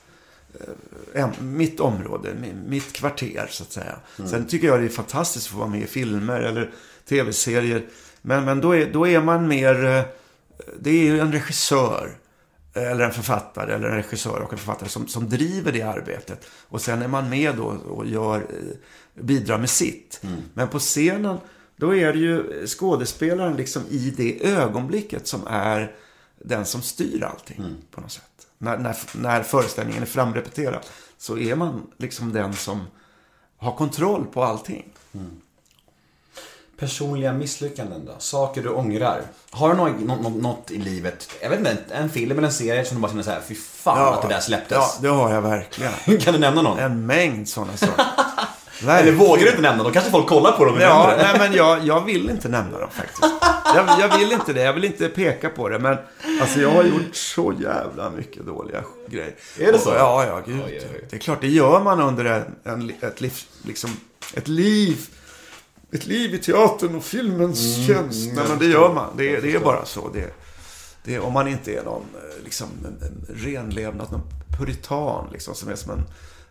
eh, mitt område, mi- mitt kvarter så att säga. Sen tycker jag det är fantastiskt att få vara med i filmer eller tv-serier. Men, men då, är, då är man mer, eh, det är ju en regissör. Eller en författare, eller en regissör och en författare som, som driver det arbetet. Och sen är man med då och gör, eh, bidrar med sitt. Men på scenen, då är det ju skådespelaren liksom i det ögonblicket som är den som styr allting på något sätt. När, när, när föreställningen är framrepeterad så är man liksom den som har kontroll på allting. Personliga misslyckanden då? Saker du ångrar? Har du något, något, något i livet, jag vet inte, en film eller en serie som du bara känner såhär, fy fan att det där släpptes? Ja, det har jag verkligen. kan du nämna någon? En mängd sådana saker. Eller vågar du inte nämna? Då kanske folk kollar på dem och Ja, nej men jag, jag vill inte nämna dem faktiskt. Jag, jag vill inte det. Jag vill inte peka på det. Men alltså jag har gjort så jävla mycket dåliga grejer. Är det så? Och, ja, ja, gud. Oj, oj, oj. Det är klart, det gör man under en, en, ett liv, liksom, ett liv. Ett liv i teatern och filmens Mm, tjänst. Nej, men det gör man. Det, är- det är bara så. Det, det, om man inte är någon eh, liksom, en, en renlevnad, någon puritan liksom, som är som en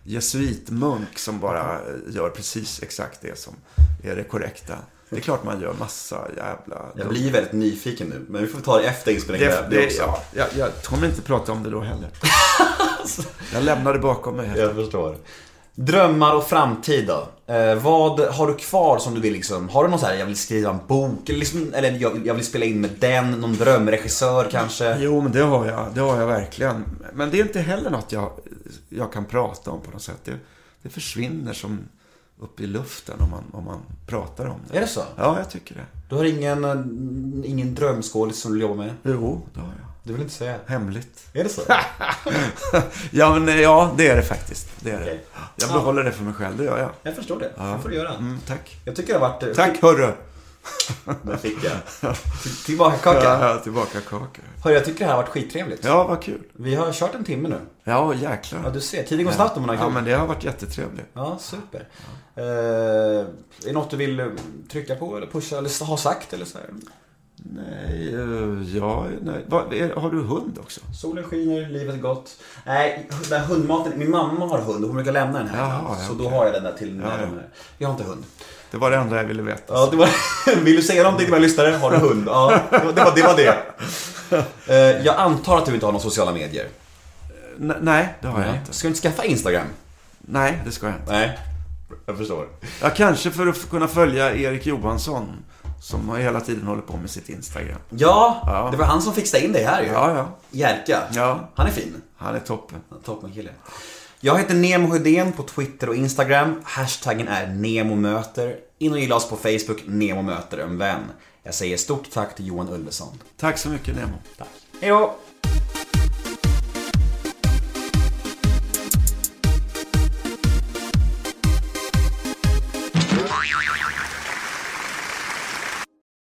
jesuitmunk som bara eh, gör precis exakt det som är det korrekta. Det är klart man gör massa jävla... Jag blir väldigt nyfiken nu, men vi får ta det efter inspelningen. det, det, ja, jag, jag kommer inte prata om det då heller. jag lämnar det bakom mig. Jag förstår. Drömmar och framtid då? Eh, vad har du kvar som du vill liksom? Har du någon så här, jag vill skriva en bok, eller, liksom, eller jag, jag vill spela in med den, någon drömregissör kanske? Jo, men det har jag. Det har jag verkligen. Men det är inte heller något jag, jag kan prata om på något sätt. Det, det försvinner som upp i luften om man, om man pratar om det. Är det så? Ja, jag tycker det. Du har ingen, eh, ingen drömskådis som du jobbar med? Jo, det har jag. Du vill inte säga? Hemligt. Är det så? ja, men eh, ja, det är det faktiskt. Det är det. Okej. Jag behåller det för mig själv, det gör jag. Jag förstår det. Det får du göra. Mm, tack. Jag tycker det har varit... eh, Tack, hörru. Där fick jag. Tillbaka kaka. Ja, ja, tillbaka kaka. Hörru, jag tycker det här har varit skittrevligt. Ja, vad kul. Vi har kört en timme nu. Ja, jäklar. Ja, du ser. Tiden går snabbt om man har kul. Ja, men det har varit jättetrevligt. Ja, super. Eh, är det något du vill trycka på eller pusha eller ha sagt eller så här? Nej, eh, ja, nej. Vad, är, har du hund också? Solen skiner, livet är gott. Nej, den här hundmaten, min mamma har hund och hon brukar lämna den här. Jaha, ja, så då okej. har jag den där till när Ja, ja. Jag har inte hund. Det var det enda jag ville veta. Ja, det var, vill du säga någonting till våra lyssnare? Har du hund? Ja, det var det. Var, det. Eh, jag antar att du inte har några sociala medier? N- nej, det har jag Nej. inte. Ska du inte skaffa Instagram? Nej, det ska jag inte. Nej, jag förstår. Ja, kanske för att kunna följa Erik Johansson. Som hela tiden håller på med sitt Instagram. Ja, Ja. det var han som fixade in dig här ju. Ja, ja. Jerka. Ja. Han är fin. Han är toppen. Toppen kille. Jag heter Nemo Hedén på Twitter och Instagram. Hashtaggen är NEMOMÖTER. In och gilla oss på Facebook, Nemo möter en vän. Jag säger stort tack till Johan Ulveson. Tack så mycket, Nemo. Tack. Hej då!